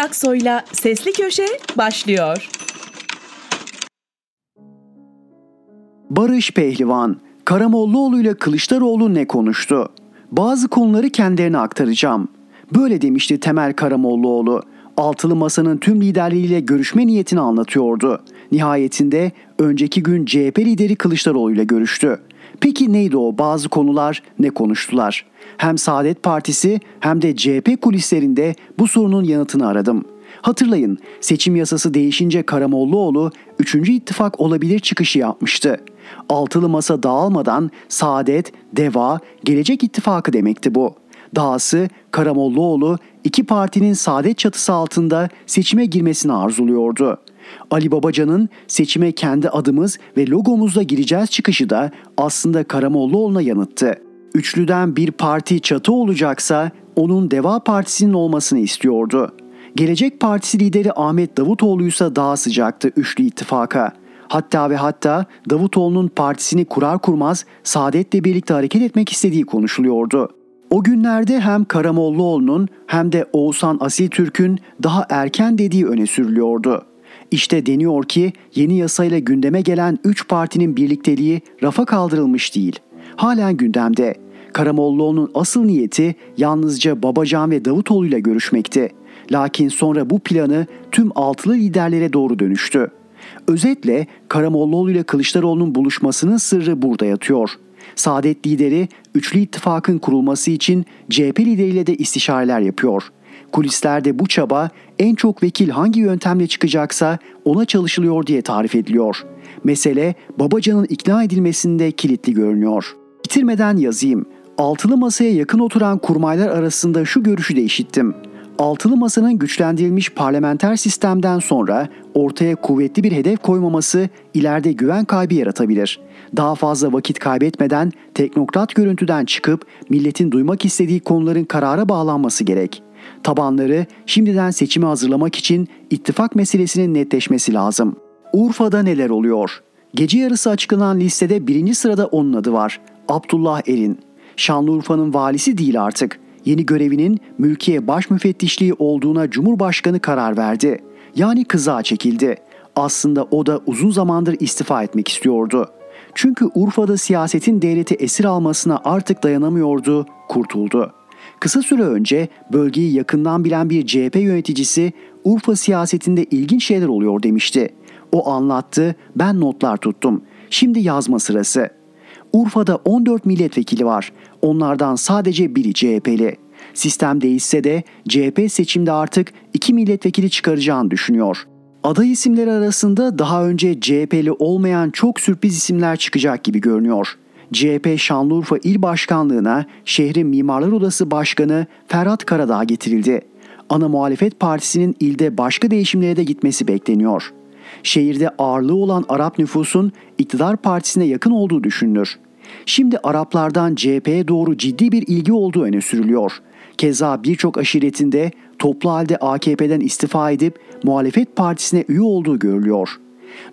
Aksoy'la Sesli Köşe başlıyor. Barış Pehlivan, Karamollaoğlu ile Kılıçdaroğlu ne konuştu? Bazı konuları kendilerine aktaracağım. Böyle demişti Temel Karamollaoğlu. Altılı Masa'nın tüm liderleriyle görüşme niyetini anlatıyordu. Nihayetinde önceki gün CHP lideri Kılıçdaroğlu ile görüştü. Peki neydi o bazı konular ne konuştular? Hem Saadet Partisi hem de CHP kulislerinde bu sorunun yanıtını aradım. Hatırlayın seçim yasası değişince Karamollaoğlu 3. ittifak olabilir çıkışı yapmıştı. Altılı masa dağılmadan Saadet, Deva, Gelecek ittifakı demekti bu. Dahası Karamollaoğlu iki partinin Saadet çatısı altında seçime girmesini arzuluyordu. Ali Babacan'ın seçime kendi adımız ve logomuzla gireceğiz çıkışı da aslında Karamollaoğlu'na yanıttı. Üçlüden bir parti çatı olacaksa onun Deva Partisi'nin olmasını istiyordu. Gelecek Partisi lideri Ahmet Davutoğlu ise daha sıcaktı üçlü ittifaka. Hatta ve hatta Davutoğlu'nun partisini kurar kurmaz Saadet'le birlikte hareket etmek istediği konuşuluyordu. O günlerde hem Karamollaoğlu'nun hem de Oğuzhan Asil Türk'ün daha erken dediği öne sürülüyordu. İşte deniyor ki yeni yasayla gündeme gelen 3 partinin birlikteliği rafa kaldırılmış değil. Halen gündemde. Karamollaoğlu'nun asıl niyeti yalnızca Babacan ve Davutoğlu ile görüşmekti. Lakin sonra bu planı tüm altılı liderlere doğru dönüştü. Özetle Karamollaoğlu ile Kılıçdaroğlu'nun buluşmasının sırrı burada yatıyor. Saadet lideri üçlü ittifakın kurulması için CHP lideriyle de istişareler yapıyor. Kulislerde bu çaba en çok vekil hangi yöntemle çıkacaksa ona çalışılıyor diye tarif ediliyor. Mesele Babacan'ın ikna edilmesinde kilitli görünüyor. Bitirmeden yazayım. Altılı masaya yakın oturan kurmaylar arasında şu görüşü de işittim. Altılı Masa'nın güçlendirilmiş parlamenter sistemden sonra ortaya kuvvetli bir hedef koymaması ileride güven kaybı yaratabilir. Daha fazla vakit kaybetmeden teknokrat görüntüden çıkıp milletin duymak istediği konuların karara bağlanması gerek. Tabanları şimdiden seçimi hazırlamak için ittifak meselesinin netleşmesi lazım. Urfa'da neler oluyor? Gece yarısı açıklanan listede birinci sırada onun adı var. Abdullah Erin. Şanlıurfa'nın valisi değil artık yeni görevinin mülkiye baş müfettişliği olduğuna Cumhurbaşkanı karar verdi. Yani kıza çekildi. Aslında o da uzun zamandır istifa etmek istiyordu. Çünkü Urfa'da siyasetin devleti esir almasına artık dayanamıyordu, kurtuldu. Kısa süre önce bölgeyi yakından bilen bir CHP yöneticisi Urfa siyasetinde ilginç şeyler oluyor demişti. O anlattı, ben notlar tuttum. Şimdi yazma sırası. Urfa'da 14 milletvekili var. Onlardan sadece biri CHP'li. Sistem değişse de CHP seçimde artık iki milletvekili çıkaracağını düşünüyor. Aday isimleri arasında daha önce CHP'li olmayan çok sürpriz isimler çıkacak gibi görünüyor. CHP Şanlıurfa İl Başkanlığı'na şehrin Mimarlar Odası Başkanı Ferhat Karadağ getirildi. Ana muhalefet partisinin ilde başka değişimlere de gitmesi bekleniyor. Şehirde ağırlığı olan Arap nüfusun iktidar partisine yakın olduğu düşünülür. Şimdi Araplardan CHP'ye doğru ciddi bir ilgi olduğu öne sürülüyor. Keza birçok aşiretinde toplu halde AKP'den istifa edip muhalefet partisine üye olduğu görülüyor.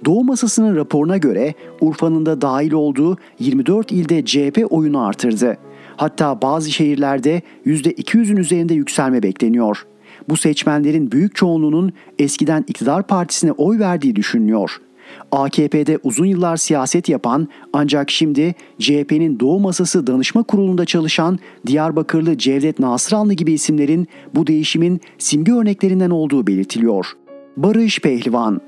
Doğu Masası'nın raporuna göre Urfa'nın da dahil olduğu 24 ilde CHP oyunu artırdı. Hatta bazı şehirlerde %200'ün üzerinde yükselme bekleniyor. Bu seçmenlerin büyük çoğunluğunun eskiden iktidar partisine oy verdiği düşünülüyor. AKP'de uzun yıllar siyaset yapan ancak şimdi CHP'nin Doğu Masası Danışma Kurulu'nda çalışan Diyarbakırlı Cevdet Nasıranlı gibi isimlerin bu değişimin simge örneklerinden olduğu belirtiliyor. Barış Pehlivan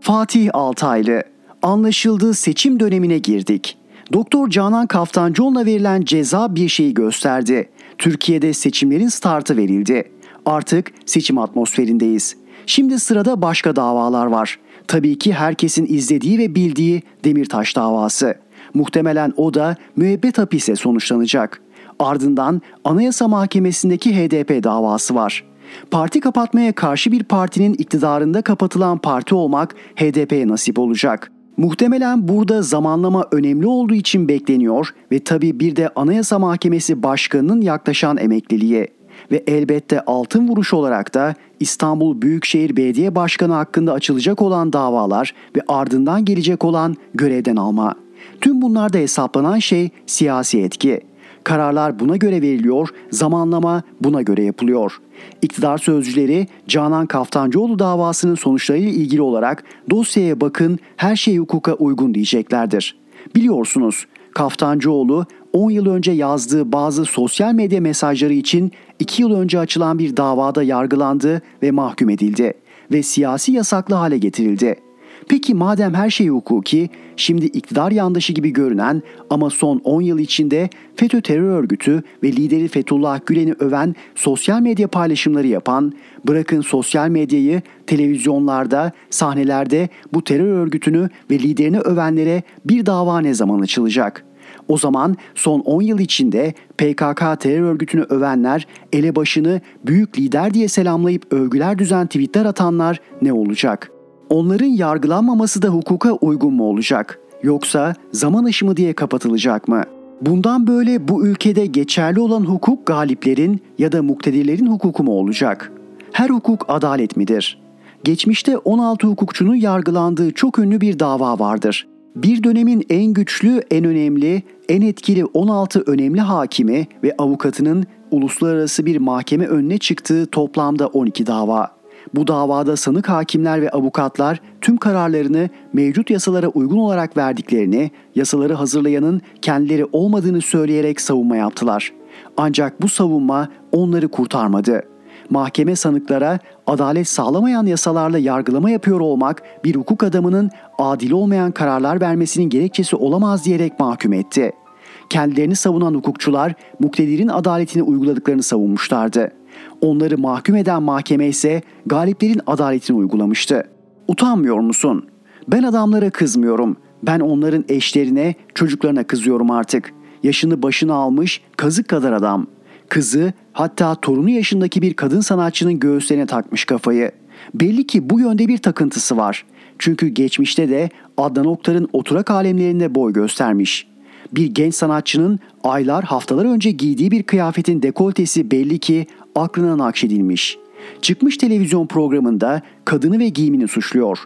Fatih Altaylı Anlaşıldı seçim dönemine girdik. Doktor Canan Kaftancıoğlu'na verilen ceza bir şeyi gösterdi. Türkiye'de seçimlerin startı verildi. Artık seçim atmosferindeyiz. Şimdi sırada başka davalar var. Tabii ki herkesin izlediği ve bildiği Demirtaş davası. Muhtemelen o da müebbet hapise sonuçlanacak. Ardından Anayasa Mahkemesi'ndeki HDP davası var. Parti kapatmaya karşı bir partinin iktidarında kapatılan parti olmak HDP'ye nasip olacak. Muhtemelen burada zamanlama önemli olduğu için bekleniyor ve tabii bir de Anayasa Mahkemesi Başkanı'nın yaklaşan emekliliği ve elbette altın vuruş olarak da İstanbul Büyükşehir Belediye Başkanı hakkında açılacak olan davalar ve ardından gelecek olan görevden alma. Tüm bunlarda hesaplanan şey siyasi etki. Kararlar buna göre veriliyor, zamanlama buna göre yapılıyor. İktidar sözcüleri Canan Kaftancıoğlu davasının sonuçlarıyla ilgili olarak dosyaya bakın her şey hukuka uygun diyeceklerdir. Biliyorsunuz Kaftancıoğlu 10 yıl önce yazdığı bazı sosyal medya mesajları için 2 yıl önce açılan bir davada yargılandı ve mahkum edildi ve siyasi yasaklı hale getirildi. Peki madem her şey hukuki, şimdi iktidar yandaşı gibi görünen ama son 10 yıl içinde FETÖ terör örgütü ve lideri Fethullah Gülen'i öven sosyal medya paylaşımları yapan, bırakın sosyal medyayı televizyonlarda, sahnelerde bu terör örgütünü ve liderini övenlere bir dava ne zaman açılacak?'' O zaman son 10 yıl içinde PKK terör örgütünü övenler, elebaşını büyük lider diye selamlayıp övgüler düzen tweetler atanlar ne olacak? Onların yargılanmaması da hukuka uygun mu olacak? Yoksa zaman aşımı diye kapatılacak mı? Bundan böyle bu ülkede geçerli olan hukuk galiplerin ya da muktedirlerin hukuku mu olacak? Her hukuk adalet midir? Geçmişte 16 hukukçunun yargılandığı çok ünlü bir dava vardır. Bir dönemin en güçlü, en önemli, en etkili 16 önemli hakimi ve avukatının uluslararası bir mahkeme önüne çıktığı toplamda 12 dava. Bu davada sanık hakimler ve avukatlar tüm kararlarını mevcut yasalara uygun olarak verdiklerini, yasaları hazırlayanın kendileri olmadığını söyleyerek savunma yaptılar. Ancak bu savunma onları kurtarmadı. Mahkeme sanıklara adalet sağlamayan yasalarla yargılama yapıyor olmak bir hukuk adamının adil olmayan kararlar vermesinin gerekçesi olamaz diyerek mahkum etti. Kendilerini savunan hukukçular muktedirin adaletini uyguladıklarını savunmuşlardı. Onları mahkum eden mahkeme ise galiplerin adaletini uygulamıştı. Utanmıyor musun? Ben adamlara kızmıyorum. Ben onların eşlerine, çocuklarına kızıyorum artık. Yaşını başına almış kazık kadar adam. Kızı hatta torunu yaşındaki bir kadın sanatçının göğüslerine takmış kafayı. Belli ki bu yönde bir takıntısı var. Çünkü geçmişte de Adnan Oktar'ın oturak alemlerinde boy göstermiş. Bir genç sanatçının aylar haftalar önce giydiği bir kıyafetin dekoltesi belli ki aklına nakşedilmiş. Çıkmış televizyon programında kadını ve giyimini suçluyor.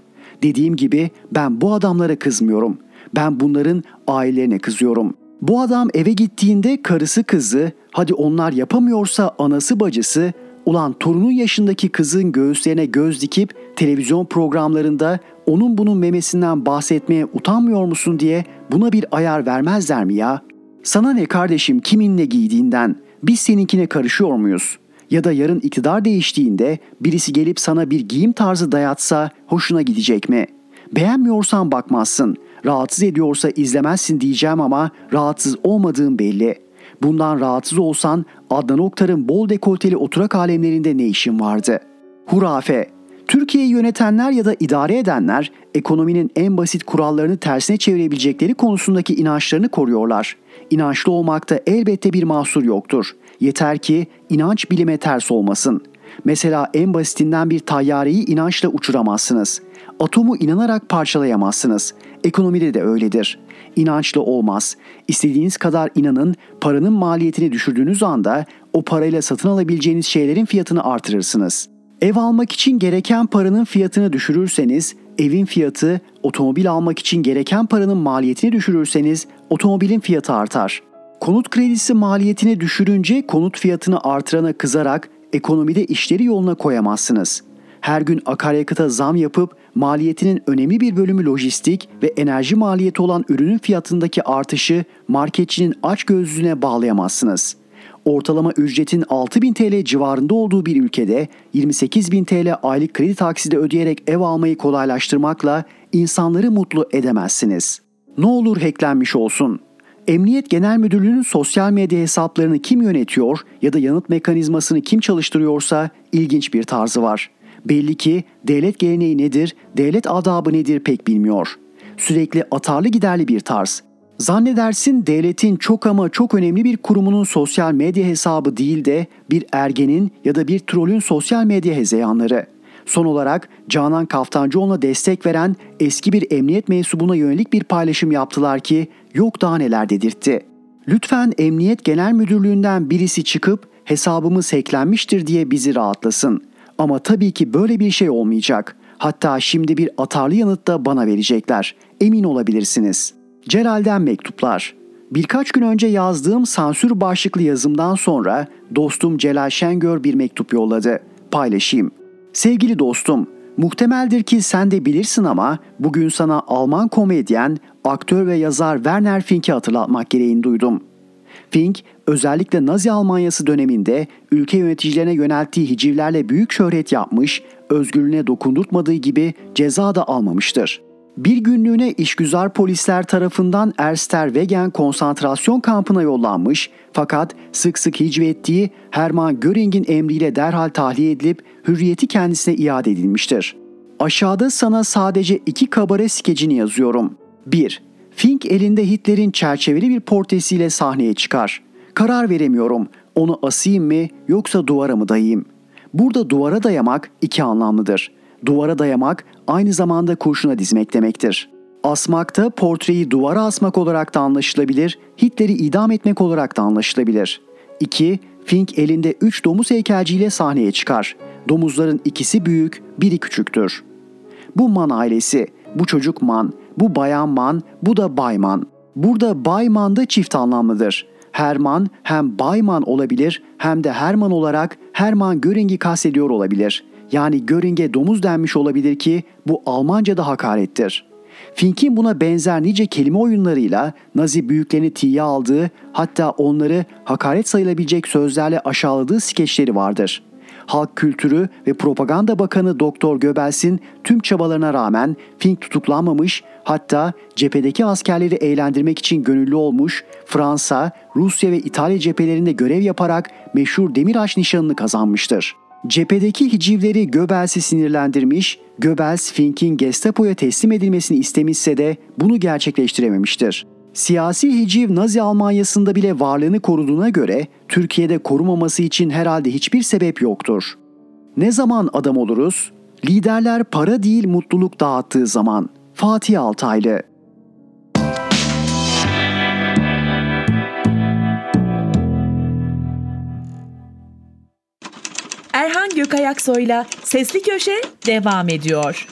Dediğim gibi ben bu adamlara kızmıyorum. Ben bunların ailelerine kızıyorum. Bu adam eve gittiğinde karısı kızı, hadi onlar yapamıyorsa anası bacısı, ulan torunun yaşındaki kızın göğüslerine göz dikip televizyon programlarında onun bunun memesinden bahsetmeye utanmıyor musun diye buna bir ayar vermezler mi ya? Sana ne kardeşim kimin ne giydiğinden? Biz seninkine karışıyor muyuz? Ya da yarın iktidar değiştiğinde birisi gelip sana bir giyim tarzı dayatsa hoşuna gidecek mi? Beğenmiyorsan bakmazsın. Rahatsız ediyorsa izlemezsin diyeceğim ama rahatsız olmadığım belli. Bundan rahatsız olsan Adnan Oktar'ın bol dekolteli oturak alemlerinde ne işin vardı? Hurafe. Türkiye'yi yönetenler ya da idare edenler ekonominin en basit kurallarını tersine çevirebilecekleri konusundaki inançlarını koruyorlar. İnançlı olmakta elbette bir mahsur yoktur. Yeter ki inanç bilime ters olmasın. Mesela en basitinden bir tayyareyi inançla uçuramazsınız. Atomu inanarak parçalayamazsınız. Ekonomide de öyledir. İnançlı olmaz. İstediğiniz kadar inanın, paranın maliyetini düşürdüğünüz anda o parayla satın alabileceğiniz şeylerin fiyatını artırırsınız. Ev almak için gereken paranın fiyatını düşürürseniz, evin fiyatı, otomobil almak için gereken paranın maliyetini düşürürseniz, otomobilin fiyatı artar. Konut kredisi maliyetini düşürünce konut fiyatını artırana kızarak ekonomide işleri yoluna koyamazsınız. Her gün akaryakıta zam yapıp maliyetinin önemli bir bölümü lojistik ve enerji maliyeti olan ürünün fiyatındaki artışı marketçinin aç gözlüğüne bağlayamazsınız. Ortalama ücretin 6000 TL civarında olduğu bir ülkede 28000 TL aylık kredi taksidi ödeyerek ev almayı kolaylaştırmakla insanları mutlu edemezsiniz. Ne olur hacklenmiş olsun. Emniyet Genel Müdürlüğü'nün sosyal medya hesaplarını kim yönetiyor ya da yanıt mekanizmasını kim çalıştırıyorsa ilginç bir tarzı var. Belli ki devlet geleneği nedir, devlet adabı nedir pek bilmiyor. Sürekli atarlı giderli bir tarz. Zannedersin devletin çok ama çok önemli bir kurumunun sosyal medya hesabı değil de bir ergenin ya da bir trolün sosyal medya hezeyanları. Son olarak Canan Kaftancıoğlu'na destek veren eski bir emniyet mensubuna yönelik bir paylaşım yaptılar ki yok daha neler dedirtti. Lütfen Emniyet Genel Müdürlüğü'nden birisi çıkıp hesabımız hacklenmiştir diye bizi rahatlasın. Ama tabii ki böyle bir şey olmayacak. Hatta şimdi bir atarlı yanıt da bana verecekler. Emin olabilirsiniz. Celal'den mektuplar. Birkaç gün önce yazdığım sansür başlıklı yazımdan sonra dostum Celal Şengör bir mektup yolladı. Paylaşayım. Sevgili dostum, muhtemeldir ki sen de bilirsin ama bugün sana Alman komedyen, aktör ve yazar Werner Fink'i hatırlatmak gereğini duydum. Fink, özellikle Nazi Almanyası döneminde ülke yöneticilerine yönelttiği hicivlerle büyük şöhret yapmış, özgürlüğüne dokundurtmadığı gibi ceza da almamıştır. Bir günlüğüne işgüzar polisler tarafından Erster-Wegen konsantrasyon kampına yollanmış fakat sık sık hicvettiği Hermann Göring'in emriyle derhal tahliye edilip hürriyeti kendisine iade edilmiştir. Aşağıda sana sadece iki kabare skecini yazıyorum. 1. Fink elinde Hitler'in çerçeveli bir portresiyle sahneye çıkar. Karar veremiyorum. Onu asayım mı yoksa duvara mı dayayım? Burada duvara dayamak iki anlamlıdır. Duvara dayamak aynı zamanda kurşuna dizmek demektir. Asmakta portreyi duvara asmak olarak da anlaşılabilir, Hitler'i idam etmek olarak da anlaşılabilir. 2. Fink elinde 3 domuz heykelciyle sahneye çıkar. Domuzların ikisi büyük, biri küçüktür. Bu Man ailesi, bu çocuk Man, bu bayan Man, bu da Bayman. Burada Bayman da çift anlamlıdır. Herman hem Bayman olabilir hem de Herman olarak Herman Göring'i kastediyor olabilir. Yani Göring'e domuz denmiş olabilir ki bu Almanca'da hakarettir. Fink'in buna benzer nice kelime oyunlarıyla Nazi büyüklerini tiye aldığı hatta onları hakaret sayılabilecek sözlerle aşağıladığı skeçleri vardır.'' Halk Kültürü ve Propaganda Bakanı Doktor Göbels'in tüm çabalarına rağmen Fink tutuklanmamış, hatta cephedeki askerleri eğlendirmek için gönüllü olmuş, Fransa, Rusya ve İtalya cephelerinde görev yaparak meşhur Demiraç nişanını kazanmıştır. Cephedeki hicivleri Göbels'i sinirlendirmiş, Göbels Fink'in Gestapo'ya teslim edilmesini istemişse de bunu gerçekleştirememiştir. Siyasi hiciv Nazi Almanyası'nda bile varlığını koruduğuna göre Türkiye'de korumaması için herhalde hiçbir sebep yoktur. Ne zaman adam oluruz? Liderler para değil mutluluk dağıttığı zaman. Fatih Altaylı Erhan Gökayaksoy'la Sesli Köşe devam ediyor.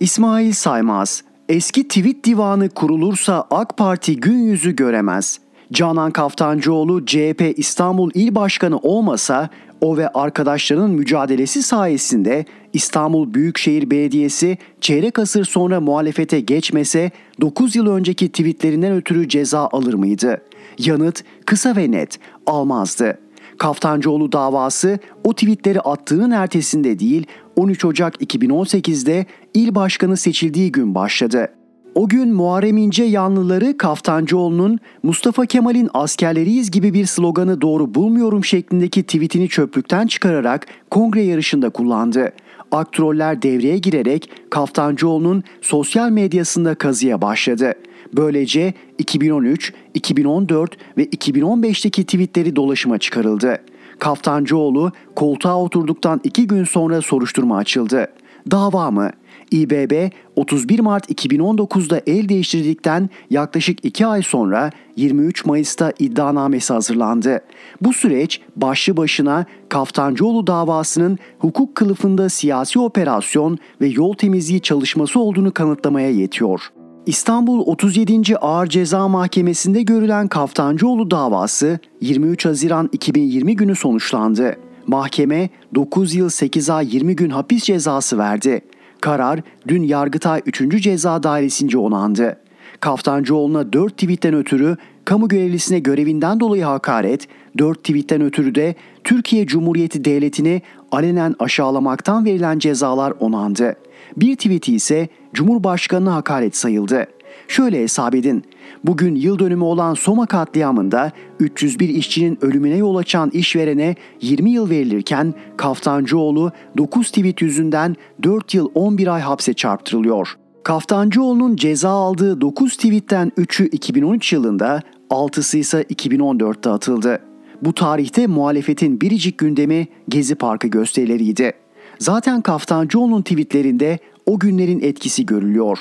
İsmail Saymaz Eski tweet divanı kurulursa AK Parti gün yüzü göremez. Canan Kaftancıoğlu CHP İstanbul İl Başkanı olmasa o ve arkadaşlarının mücadelesi sayesinde İstanbul Büyükşehir Belediyesi çeyrek asır sonra muhalefete geçmese 9 yıl önceki tweetlerinden ötürü ceza alır mıydı? Yanıt kısa ve net almazdı. Kaftancıoğlu davası o tweetleri attığının ertesinde değil 13 Ocak 2018'de il başkanı seçildiği gün başladı. O gün Muharrem İnce yanlıları Kaftancıoğlu'nun Mustafa Kemal'in askerleriyiz gibi bir sloganı doğru bulmuyorum şeklindeki tweetini çöplükten çıkararak kongre yarışında kullandı. Aktroller devreye girerek Kaftancıoğlu'nun sosyal medyasında kazıya başladı. Böylece 2013, 2014 ve 2015'teki tweetleri dolaşıma çıkarıldı. Kaftancıoğlu koltuğa oturduktan iki gün sonra soruşturma açıldı. Dava mı? İBB 31 Mart 2019'da el değiştirdikten yaklaşık 2 ay sonra 23 Mayıs'ta iddianamesi hazırlandı. Bu süreç başlı başına Kaftancıoğlu davasının hukuk kılıfında siyasi operasyon ve yol temizliği çalışması olduğunu kanıtlamaya yetiyor. İstanbul 37. Ağır Ceza Mahkemesi'nde görülen Kaftancıoğlu davası 23 Haziran 2020 günü sonuçlandı. Mahkeme 9 yıl 8 ay 20 gün hapis cezası verdi. Karar dün Yargıtay 3. Ceza Dairesi'nce onandı. Kaftancıoğlu'na 4 tweetten ötürü kamu görevlisine görevinden dolayı hakaret, 4 tweetten ötürü de Türkiye Cumhuriyeti Devleti'ni alenen aşağılamaktan verilen cezalar onandı. Bir tweeti ise Cumhurbaşkanı'na hakaret sayıldı. Şöyle hesap edin. Bugün yıl dönümü olan Soma katliamında 301 işçinin ölümüne yol açan işverene 20 yıl verilirken Kaftancıoğlu 9 tweet yüzünden 4 yıl 11 ay hapse çarptırılıyor. Kaftancıoğlu'nun ceza aldığı 9 tweetten 3'ü 2013 yılında, 6'sı ise 2014'te atıldı. Bu tarihte muhalefetin biricik gündemi Gezi Parkı gösterileriydi. Zaten Kaftancıoğlu'nun tweetlerinde o günlerin etkisi görülüyor.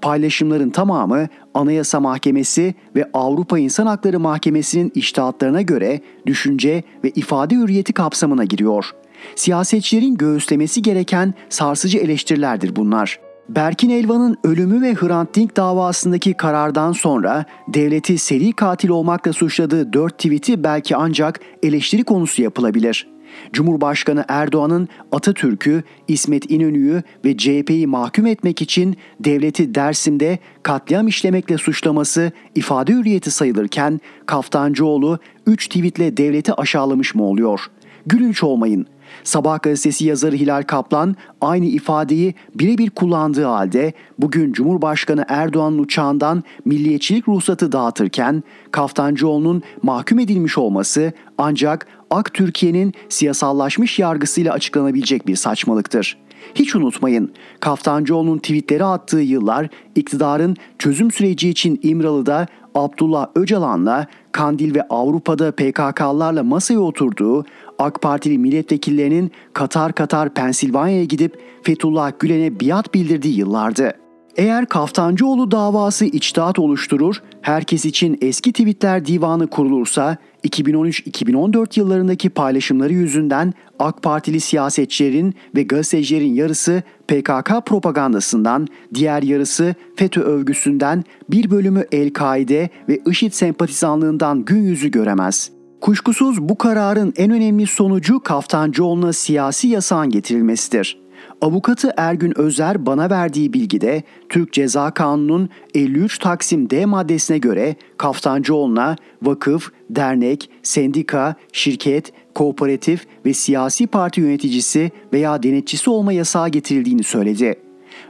Paylaşımların tamamı Anayasa Mahkemesi ve Avrupa İnsan Hakları Mahkemesi'nin iştahatlarına göre düşünce ve ifade hürriyeti kapsamına giriyor. Siyasetçilerin göğüslemesi gereken sarsıcı eleştirilerdir bunlar. Berkin Elvan'ın ölümü ve Hrant Dink davasındaki karardan sonra devleti seri katil olmakla suçladığı 4 tweet'i belki ancak eleştiri konusu yapılabilir. Cumhurbaşkanı Erdoğan'ın Atatürk'ü, İsmet İnönü'yü ve CHP'yi mahkum etmek için devleti Dersim'de katliam işlemekle suçlaması ifade hürriyeti sayılırken Kaftancıoğlu 3 tweetle devleti aşağılamış mı oluyor? Gülünç olmayın. Sabah gazetesi yazarı Hilal Kaplan aynı ifadeyi birebir kullandığı halde bugün Cumhurbaşkanı Erdoğan'ın uçağından milliyetçilik ruhsatı dağıtırken Kaftancıoğlu'nun mahkum edilmiş olması ancak Ak Türkiye'nin siyasallaşmış yargısıyla açıklanabilecek bir saçmalıktır. Hiç unutmayın, Kaftancıoğlu'nun tweetleri attığı yıllar iktidarın çözüm süreci için İmralı'da Abdullah Öcalan'la Kandil ve Avrupa'da PKK'larla masaya oturduğu AK Partili milletvekillerinin Katar Katar Pensilvanya'ya gidip Fethullah Gülen'e biat bildirdiği yıllardı. Eğer Kaftancıoğlu davası içtihat oluşturur, herkes için eski tweetler divanı kurulursa 2013-2014 yıllarındaki paylaşımları yüzünden AK Partili siyasetçilerin ve gazetecilerin yarısı PKK propagandasından, diğer yarısı FETÖ övgüsünden, bir bölümü El-Kaide ve IŞİD sempatizanlığından gün yüzü göremez.'' Kuşkusuz bu kararın en önemli sonucu Kaftancıoğlu'na siyasi yasağın getirilmesidir. Avukatı Ergün Özer bana verdiği bilgide Türk Ceza Kanunu'nun 53 Taksim D maddesine göre Kaftancıoğlu'na vakıf, dernek, sendika, şirket, kooperatif ve siyasi parti yöneticisi veya denetçisi olma yasağı getirildiğini söyledi.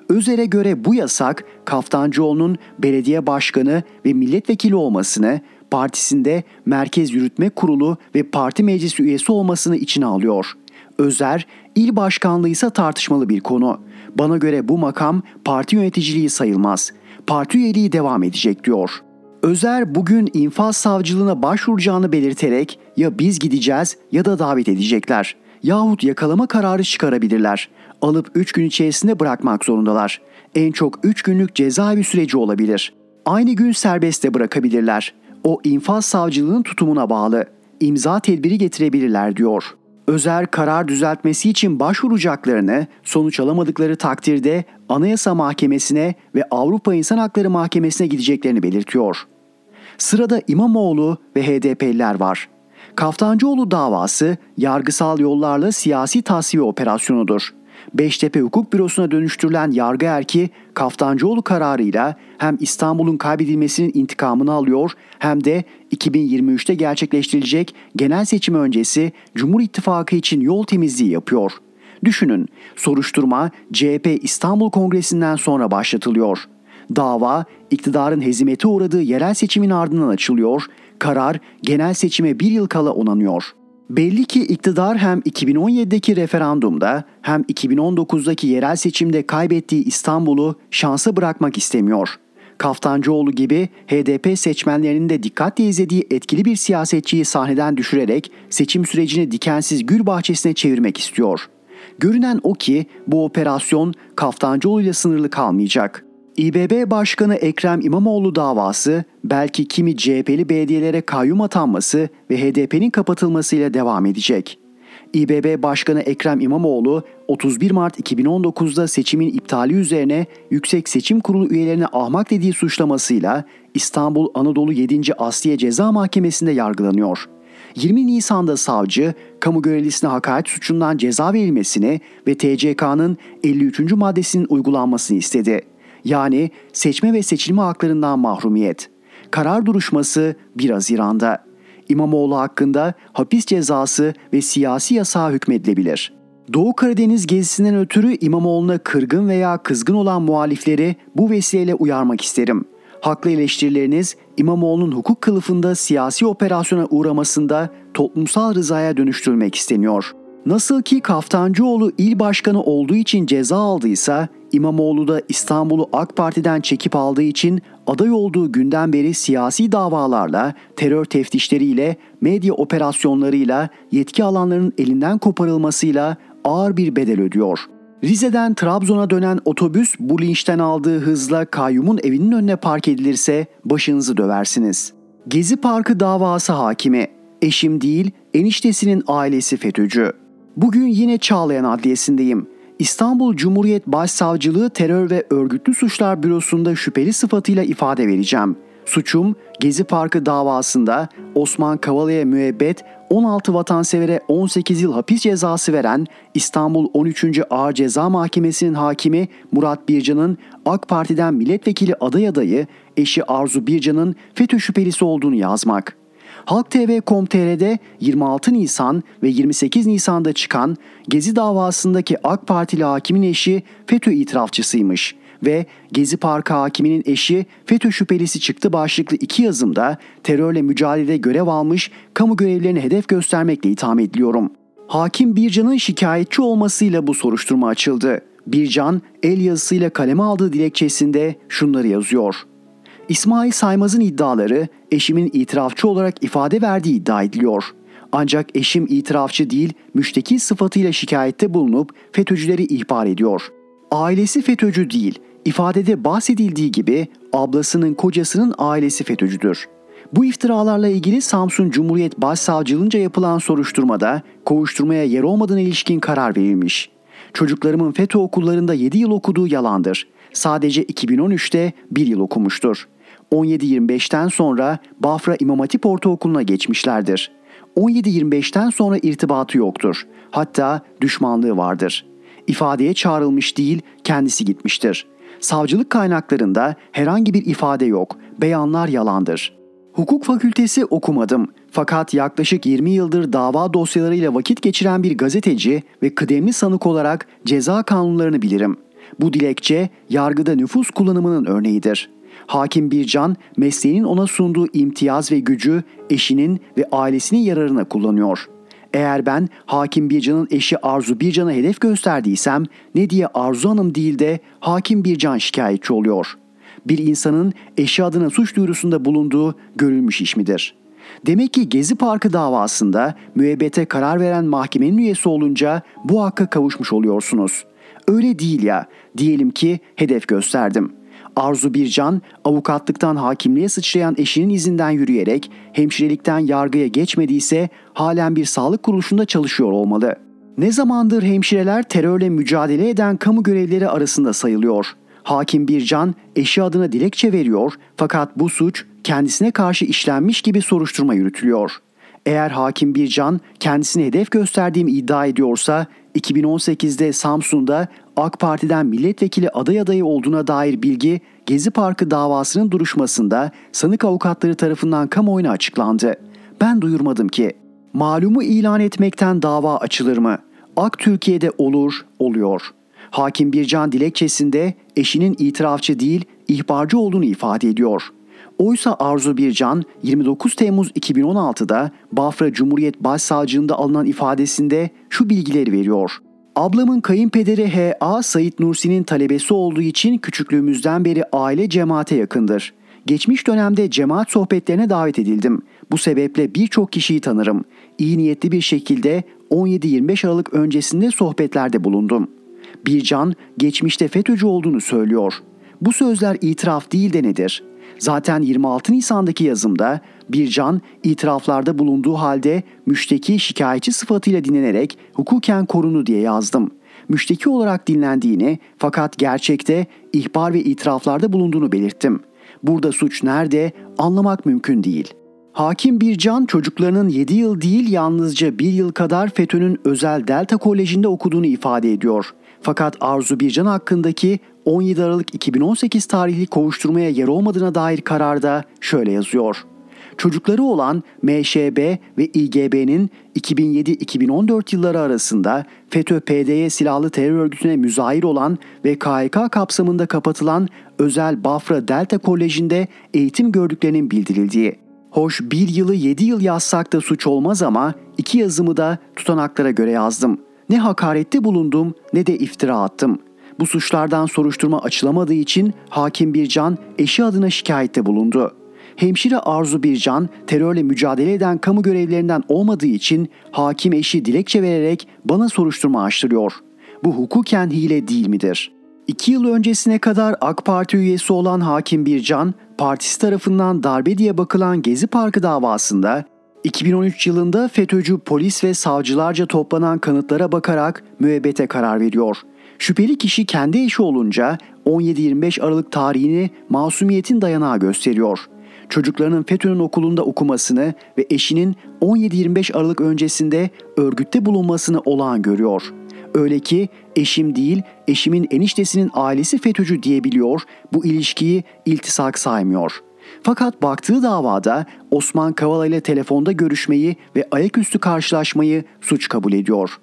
Özer'e göre bu yasak Kaftancıoğlu'nun belediye başkanı ve milletvekili olmasını, partisinde Merkez Yürütme Kurulu ve parti meclisi üyesi olmasını içine alıyor. Özer, il başkanlığı ise tartışmalı bir konu. Bana göre bu makam parti yöneticiliği sayılmaz. Parti üyeliği devam edecek diyor. Özer bugün infaz savcılığına başvuracağını belirterek ya biz gideceğiz ya da davet edecekler. Yahut yakalama kararı çıkarabilirler. Alıp 3 gün içerisinde bırakmak zorundalar. En çok 3 günlük cezaevi süreci olabilir. Aynı gün serbest bırakabilirler. O infaz savcılığının tutumuna bağlı. İmza tedbiri getirebilirler diyor. Özer karar düzeltmesi için başvuracaklarını sonuç alamadıkları takdirde Anayasa Mahkemesi'ne ve Avrupa İnsan Hakları Mahkemesi'ne gideceklerini belirtiyor. Sırada İmamoğlu ve HDP'liler var. Kaftancıoğlu davası yargısal yollarla siyasi tasfiye operasyonudur. Beştepe Hukuk Bürosu'na dönüştürülen yargı erki Kaftancıoğlu kararıyla hem İstanbul'un kaybedilmesinin intikamını alıyor hem de 2023'te gerçekleştirilecek genel seçim öncesi Cumhur İttifakı için yol temizliği yapıyor. Düşünün, soruşturma CHP İstanbul Kongresi'nden sonra başlatılıyor. Dava iktidarın hezimete uğradığı yerel seçimin ardından açılıyor, karar genel seçime bir yıl kala onanıyor.'' Belli ki iktidar hem 2017'deki referandumda hem 2019'daki yerel seçimde kaybettiği İstanbul'u şansa bırakmak istemiyor. Kaftancıoğlu gibi HDP seçmenlerinin de dikkatle izlediği etkili bir siyasetçiyi sahneden düşürerek seçim sürecini dikensiz gül bahçesine çevirmek istiyor. Görünen o ki bu operasyon Kaftancıoğlu ile sınırlı kalmayacak. İBB Başkanı Ekrem İmamoğlu davası belki kimi CHP'li belediyelere kayyum atanması ve HDP'nin kapatılmasıyla devam edecek. İBB Başkanı Ekrem İmamoğlu 31 Mart 2019'da seçimin iptali üzerine Yüksek Seçim Kurulu üyelerine ahmak dediği suçlamasıyla İstanbul Anadolu 7. Asliye Ceza Mahkemesi'nde yargılanıyor. 20 Nisan'da savcı, kamu görevlisine hakaret suçundan ceza verilmesini ve TCK'nın 53. maddesinin uygulanmasını istedi yani seçme ve seçilme haklarından mahrumiyet. Karar duruşması 1 Haziran'da. İmamoğlu hakkında hapis cezası ve siyasi yasağa hükmedilebilir. Doğu Karadeniz gezisinden ötürü İmamoğlu'na kırgın veya kızgın olan muhalifleri bu vesileyle uyarmak isterim. Haklı eleştirileriniz İmamoğlu'nun hukuk kılıfında siyasi operasyona uğramasında toplumsal rızaya dönüştürmek isteniyor. Nasıl ki Kaftancıoğlu il başkanı olduğu için ceza aldıysa İmamoğlu da İstanbul'u AK Parti'den çekip aldığı için aday olduğu günden beri siyasi davalarla, terör teftişleriyle, medya operasyonlarıyla, yetki alanlarının elinden koparılmasıyla ağır bir bedel ödüyor. Rize'den Trabzon'a dönen otobüs bu linçten aldığı hızla kayyumun evinin önüne park edilirse başınızı döversiniz. Gezi Parkı davası hakimi, eşim değil eniştesinin ailesi FETÖ'cü. Bugün yine Çağlayan Adliyesi'ndeyim. İstanbul Cumhuriyet Başsavcılığı Terör ve Örgütlü Suçlar Bürosu'nda şüpheli sıfatıyla ifade vereceğim. Suçum Gezi Parkı davasında Osman Kavala'ya müebbet 16 vatansevere 18 yıl hapis cezası veren İstanbul 13. Ağır Ceza Mahkemesi'nin hakimi Murat Bircan'ın AK Parti'den milletvekili aday adayı eşi Arzu Bircan'ın FETÖ şüphelisi olduğunu yazmak. Halk TV.com.tr'de 26 Nisan ve 28 Nisan'da çıkan Gezi davasındaki AK Partili hakimin eşi FETÖ itirafçısıymış ve Gezi Parkı hakiminin eşi FETÖ şüphelisi çıktı başlıklı iki yazımda terörle mücadelede görev almış kamu görevlilerini hedef göstermekle itham ediliyorum. Hakim Bircan'ın şikayetçi olmasıyla bu soruşturma açıldı. Bircan el yazısıyla kaleme aldığı dilekçesinde şunları yazıyor. İsmail Saymaz'ın iddiaları eşimin itirafçı olarak ifade verdiği iddia ediliyor. Ancak eşim itirafçı değil, müşteki sıfatıyla şikayette bulunup FETÖ'cüleri ihbar ediyor. Ailesi FETÖ'cü değil, ifadede bahsedildiği gibi ablasının kocasının ailesi FETÖ'cüdür. Bu iftiralarla ilgili Samsun Cumhuriyet Başsavcılığınca yapılan soruşturmada kovuşturmaya yer olmadığına ilişkin karar verilmiş. Çocuklarımın FETÖ okullarında 7 yıl okuduğu yalandır. Sadece 2013'te 1 yıl okumuştur. 17-25'ten sonra Bafra İmam Hatip Ortaokulu'na geçmişlerdir. 17-25'ten sonra irtibatı yoktur. Hatta düşmanlığı vardır. İfadeye çağrılmış değil, kendisi gitmiştir. Savcılık kaynaklarında herhangi bir ifade yok, beyanlar yalandır. Hukuk fakültesi okumadım fakat yaklaşık 20 yıldır dava dosyalarıyla vakit geçiren bir gazeteci ve kıdemli sanık olarak ceza kanunlarını bilirim. Bu dilekçe yargıda nüfus kullanımının örneğidir. Hakim Bircan mesleğinin ona sunduğu imtiyaz ve gücü eşinin ve ailesinin yararına kullanıyor. Eğer ben Hakim Bircan'ın eşi Arzu Bircan'a hedef gösterdiysem ne diye Arzu Hanım değil de Hakim Bircan şikayetçi oluyor. Bir insanın eşi adına suç duyurusunda bulunduğu görülmüş iş midir? Demek ki Gezi Parkı davasında müebbete karar veren mahkemenin üyesi olunca bu hakka kavuşmuş oluyorsunuz. Öyle değil ya. Diyelim ki hedef gösterdim. Arzu Bircan, avukatlıktan hakimliğe sıçrayan eşinin izinden yürüyerek hemşirelikten yargıya geçmediyse halen bir sağlık kuruluşunda çalışıyor olmalı. Ne zamandır hemşireler terörle mücadele eden kamu görevlileri arasında sayılıyor. Hakim Bircan eşi adına dilekçe veriyor fakat bu suç kendisine karşı işlenmiş gibi soruşturma yürütülüyor. Eğer hakim Bircan kendisine hedef gösterdiğimi iddia ediyorsa 2018'de Samsun'da AK Parti'den milletvekili aday adayı olduğuna dair bilgi Gezi Parkı davasının duruşmasında sanık avukatları tarafından kamuoyuna açıklandı. Ben duyurmadım ki. Malumu ilan etmekten dava açılır mı? Ak Türkiye'de olur, oluyor. Hakim Bircan dilekçesinde eşinin itirafçı değil, ihbarcı olduğunu ifade ediyor. Oysa Arzu Bircan 29 Temmuz 2016'da Bafra Cumhuriyet Başsavcılığında alınan ifadesinde şu bilgileri veriyor. Ablamın kayınpederi H.A. Sayit Nursi'nin talebesi olduğu için küçüklüğümüzden beri aile cemaate yakındır. Geçmiş dönemde cemaat sohbetlerine davet edildim. Bu sebeple birçok kişiyi tanırım. İyi niyetli bir şekilde 17-25 Aralık öncesinde sohbetlerde bulundum. Bircan geçmişte FETÖ'cü olduğunu söylüyor. Bu sözler itiraf değil de nedir? Zaten 26 Nisan'daki yazımda Bircan itiraflarda bulunduğu halde müşteki şikayetçi sıfatıyla dinlenerek hukuken korunu diye yazdım. Müşteki olarak dinlendiğini fakat gerçekte ihbar ve itiraflarda bulunduğunu belirttim. Burada suç nerede anlamak mümkün değil. Hakim Bircan çocuklarının 7 yıl değil yalnızca 1 yıl kadar FETÖ'nün özel Delta Koleji'nde okuduğunu ifade ediyor. Fakat Arzu Bircan hakkındaki 17 Aralık 2018 tarihli kovuşturmaya yer olmadığına dair kararda şöyle yazıyor. Çocukları olan MŞB ve İGB'nin 2007-2014 yılları arasında FETÖ-PDY silahlı terör örgütüne müzahir olan ve KHK kapsamında kapatılan özel Bafra Delta Koleji'nde eğitim gördüklerinin bildirildiği. Hoş bir yılı 7 yıl yazsak da suç olmaz ama iki yazımı da tutanaklara göre yazdım. Ne hakarette bulundum ne de iftira attım. Bu suçlardan soruşturma açılamadığı için hakim Bircan eşi adına şikayette bulundu. Hemşire Arzu Bircan terörle mücadele eden kamu görevlilerinden olmadığı için hakim eşi dilekçe vererek bana soruşturma açtırıyor. Bu hukuken hile değil midir? İki yıl öncesine kadar AK Parti üyesi olan Hakim Bircan, partisi tarafından darbe diye bakılan Gezi Parkı davasında 2013 yılında FETÖ'cü polis ve savcılarca toplanan kanıtlara bakarak müebbete karar veriyor. Şüpheli kişi kendi eşi olunca 17-25 Aralık tarihini masumiyetin dayanağı gösteriyor. Çocuklarının FETÖ'nün okulunda okumasını ve eşinin 17-25 Aralık öncesinde örgütte bulunmasını olağan görüyor. Öyle ki eşim değil eşimin eniştesinin ailesi FETÖ'cü diyebiliyor, bu ilişkiyi iltisak saymıyor.'' Fakat baktığı davada Osman Kavala ile telefonda görüşmeyi ve ayaküstü karşılaşmayı suç kabul ediyor.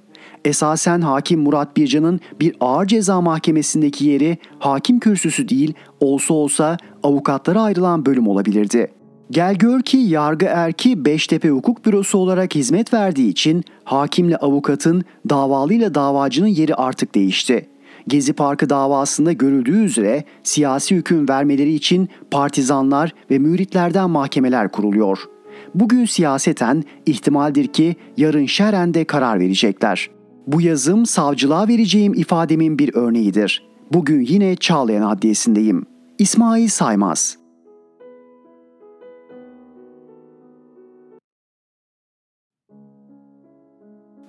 Esasen hakim Murat Bircan'ın bir ağır ceza mahkemesindeki yeri hakim kürsüsü değil olsa olsa avukatlara ayrılan bölüm olabilirdi. Gel gör ki yargı erki Beştepe Hukuk Bürosu olarak hizmet verdiği için hakimle avukatın, davalıyla davacının yeri artık değişti. Gezi Parkı davasında görüldüğü üzere siyasi hüküm vermeleri için partizanlar ve müritlerden mahkemeler kuruluyor. Bugün siyaseten ihtimaldir ki yarın şeren de karar verecekler. Bu yazım savcılığa vereceğim ifademin bir örneğidir. Bugün yine Çağlayan Adliyesi'ndeyim. İsmail Saymaz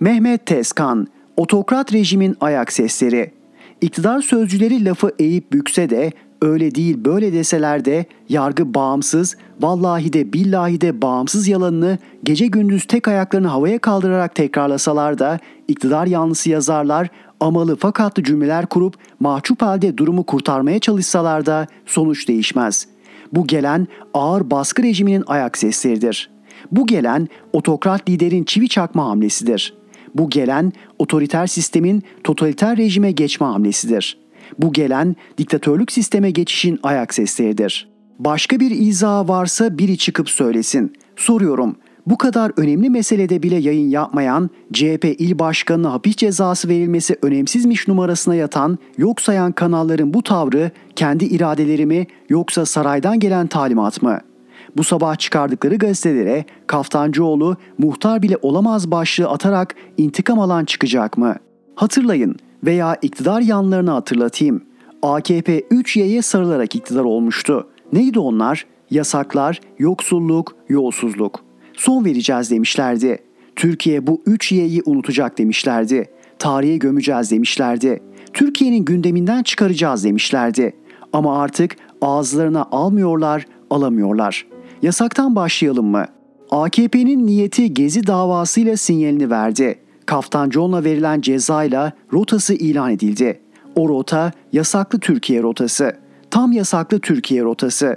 Mehmet Tezkan, Otokrat rejimin ayak sesleri İktidar sözcüleri lafı eğip bükse de öyle değil böyle deseler de yargı bağımsız, vallahi de billahi de bağımsız yalanını gece gündüz tek ayaklarını havaya kaldırarak tekrarlasalar da iktidar yanlısı yazarlar amalı fakatlı cümleler kurup mahcup halde durumu kurtarmaya çalışsalar da sonuç değişmez. Bu gelen ağır baskı rejiminin ayak sesleridir. Bu gelen otokrat liderin çivi çakma hamlesidir.'' Bu gelen otoriter sistemin totaliter rejime geçme hamlesidir. Bu gelen diktatörlük sisteme geçişin ayak sesleridir. Başka bir izah varsa biri çıkıp söylesin. Soruyorum. Bu kadar önemli meselede bile yayın yapmayan, CHP il başkanına hapis cezası verilmesi önemsizmiş numarasına yatan, yok sayan kanalların bu tavrı kendi iradelerimi yoksa saraydan gelen talimat mı?'' Bu sabah çıkardıkları gazetelere Kaftancıoğlu muhtar bile olamaz başlığı atarak intikam alan çıkacak mı? Hatırlayın veya iktidar yanlarını hatırlatayım. AKP 3Y'ye sarılarak iktidar olmuştu. Neydi onlar? Yasaklar, yoksulluk, yolsuzluk. Son vereceğiz demişlerdi. Türkiye bu 3Y'yi unutacak demişlerdi. Tarihe gömeceğiz demişlerdi. Türkiye'nin gündeminden çıkaracağız demişlerdi. Ama artık ağızlarına almıyorlar, alamıyorlar. Yasaktan başlayalım mı? AKP'nin niyeti Gezi davasıyla sinyalini verdi. Kaftancıoğlu'na verilen cezayla rotası ilan edildi. O rota yasaklı Türkiye rotası. Tam yasaklı Türkiye rotası.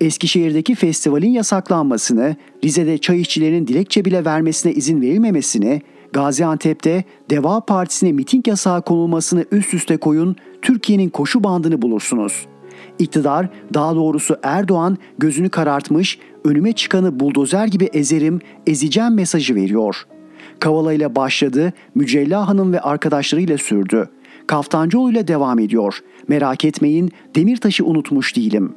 Eskişehir'deki festivalin yasaklanmasını, Rize'de çay işçilerinin dilekçe bile vermesine izin verilmemesini, Gaziantep'te Deva Partisi'ne miting yasağı konulmasını üst üste koyun, Türkiye'nin koşu bandını bulursunuz.'' İktidar, daha doğrusu Erdoğan gözünü karartmış, önüme çıkanı buldozer gibi ezerim, ezeceğim mesajı veriyor. Kavala ile başladı, Mücella Hanım ve arkadaşlarıyla sürdü. Kaftancıoğlu ile devam ediyor. Merak etmeyin, Demirtaş'ı unutmuş değilim.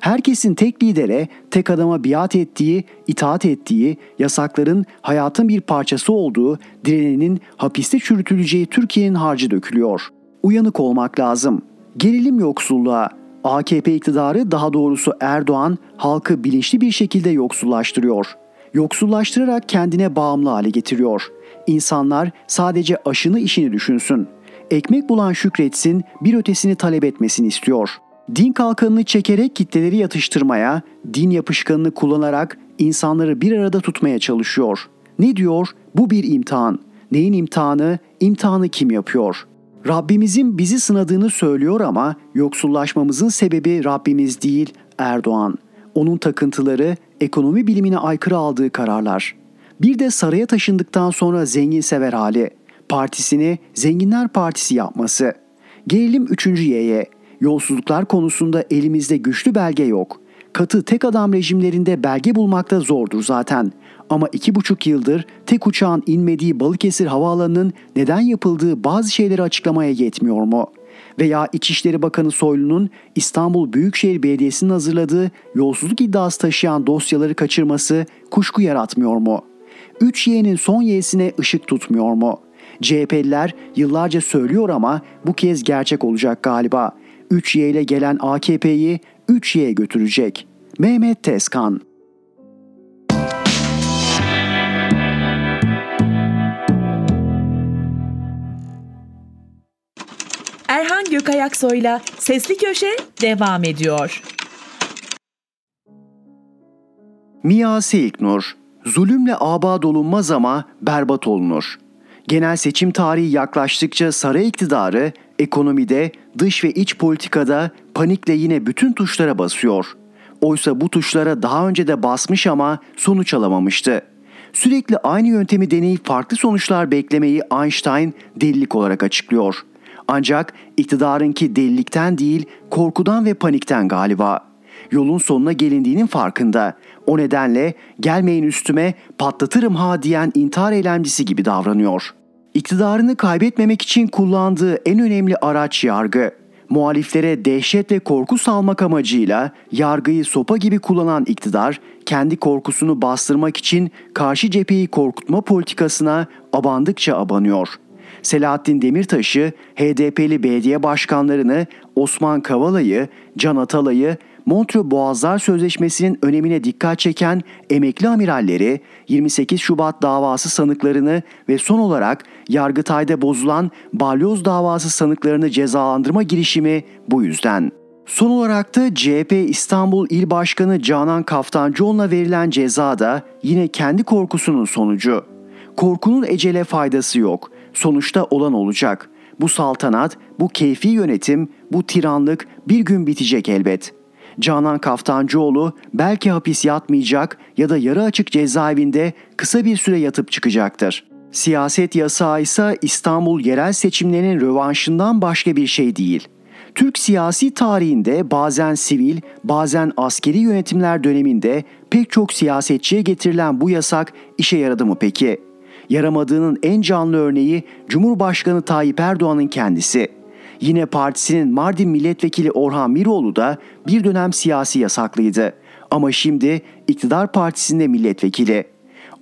Herkesin tek lidere, tek adama biat ettiği, itaat ettiği, yasakların hayatın bir parçası olduğu, direnenin hapiste çürütüleceği Türkiye'nin harcı dökülüyor. Uyanık olmak lazım. Gerilim yoksulluğa, AKP iktidarı daha doğrusu Erdoğan halkı bilinçli bir şekilde yoksullaştırıyor. Yoksullaştırarak kendine bağımlı hale getiriyor. İnsanlar sadece aşını işini düşünsün. Ekmek bulan şükretsin, bir ötesini talep etmesini istiyor. Din kalkanını çekerek kitleleri yatıştırmaya, din yapışkanını kullanarak insanları bir arada tutmaya çalışıyor. Ne diyor? Bu bir imtihan. Neyin imtihanı? İmtihanı kim yapıyor? Rabbimizin bizi sınadığını söylüyor ama yoksullaşmamızın sebebi Rabbimiz değil Erdoğan. Onun takıntıları ekonomi bilimine aykırı aldığı kararlar. Bir de saraya taşındıktan sonra zengin sever hali. Partisini Zenginler Partisi yapması. Gelelim 3. Y'ye. Yolsuzluklar konusunda elimizde güçlü belge yok. Katı tek adam rejimlerinde belge bulmakta zordur zaten. Ama iki buçuk yıldır tek uçağın inmediği Balıkesir Havaalanı'nın neden yapıldığı bazı şeyleri açıklamaya yetmiyor mu? Veya İçişleri Bakanı Soylu'nun İstanbul Büyükşehir Belediyesi'nin hazırladığı yolsuzluk iddiası taşıyan dosyaları kaçırması kuşku yaratmıyor mu? 3Y'nin son Y'sine ışık tutmuyor mu? CHP'liler yıllarca söylüyor ama bu kez gerçek olacak galiba. 3Y ile gelen AKP'yi 3Y götürecek. Mehmet Tezkan Gökay Aksoy'la Sesli Köşe devam ediyor. Mia Seyiknur, zulümle abad olunmaz ama berbat olunur. Genel seçim tarihi yaklaştıkça saray iktidarı ekonomide, dış ve iç politikada panikle yine bütün tuşlara basıyor. Oysa bu tuşlara daha önce de basmış ama sonuç alamamıştı. Sürekli aynı yöntemi deneyip farklı sonuçlar beklemeyi Einstein delilik olarak açıklıyor. Ancak iktidarınki delilikten değil, korkudan ve panikten galiba. Yolun sonuna gelindiğinin farkında. O nedenle gelmeyin üstüme patlatırım ha diyen intihar eylemcisi gibi davranıyor. İktidarını kaybetmemek için kullandığı en önemli araç yargı. Muhaliflere dehşet ve korku salmak amacıyla yargıyı sopa gibi kullanan iktidar, kendi korkusunu bastırmak için karşı cepheyi korkutma politikasına abandıkça abanıyor. Selahattin Demirtaş'ı, HDP'li belediye başkanlarını, Osman Kavala'yı, Can Atalay'ı, Montreux Boğazlar Sözleşmesi'nin önemine dikkat çeken emekli amiralleri, 28 Şubat davası sanıklarını ve son olarak Yargıtay'da bozulan balyoz davası sanıklarını cezalandırma girişimi bu yüzden. Son olarak da CHP İstanbul İl Başkanı Canan Kaftancıoğlu'na verilen ceza da yine kendi korkusunun sonucu. Korkunun ecele faydası yok. Sonuçta olan olacak. Bu saltanat, bu keyfi yönetim, bu tiranlık bir gün bitecek elbet.'' Canan Kaftancıoğlu belki hapis yatmayacak ya da yarı açık cezaevinde kısa bir süre yatıp çıkacaktır. Siyaset yasağı ise İstanbul yerel seçimlerinin rövanşından başka bir şey değil. Türk siyasi tarihinde bazen sivil, bazen askeri yönetimler döneminde pek çok siyasetçiye getirilen bu yasak işe yaradı mı peki? Yaramadığının en canlı örneği Cumhurbaşkanı Tayyip Erdoğan'ın kendisi. Yine partisinin Mardin milletvekili Orhan Miroğlu da bir dönem siyasi yasaklıydı. Ama şimdi iktidar partisinde milletvekili.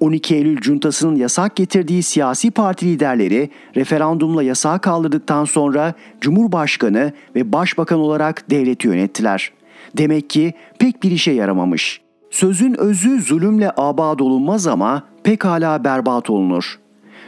12 Eylül cuntasının yasak getirdiği siyasi parti liderleri referandumla yasağı kaldırdıktan sonra Cumhurbaşkanı ve Başbakan olarak devleti yönettiler. Demek ki pek bir işe yaramamış. Sözün özü zulümle abad olunmaz ama pekala berbat olunur.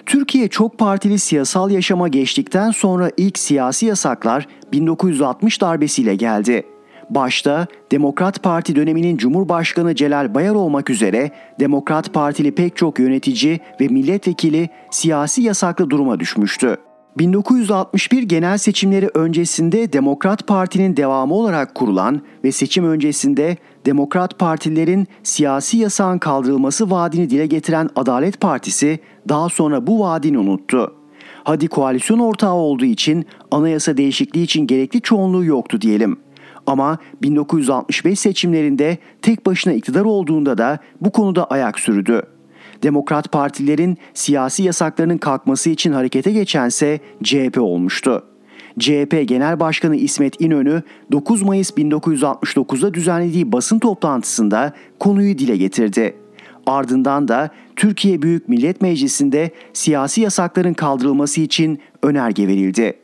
Türkiye çok partili siyasal yaşama geçtikten sonra ilk siyasi yasaklar 1960 darbesiyle geldi. Başta Demokrat Parti döneminin Cumhurbaşkanı Celal Bayar olmak üzere Demokrat Partili pek çok yönetici ve milletvekili siyasi yasaklı duruma düşmüştü. 1961 genel seçimleri öncesinde Demokrat Parti'nin devamı olarak kurulan ve seçim öncesinde Demokrat Partilerin siyasi yasağın kaldırılması vaadini dile getiren Adalet Partisi daha sonra bu vaadini unuttu. Hadi koalisyon ortağı olduğu için anayasa değişikliği için gerekli çoğunluğu yoktu diyelim. Ama 1965 seçimlerinde tek başına iktidar olduğunda da bu konuda ayak sürdü. Demokrat partilerin siyasi yasaklarının kalkması için harekete geçense CHP olmuştu. CHP Genel Başkanı İsmet İnönü 9 Mayıs 1969'da düzenlediği basın toplantısında konuyu dile getirdi. Ardından da Türkiye Büyük Millet Meclisi'nde siyasi yasakların kaldırılması için önerge verildi.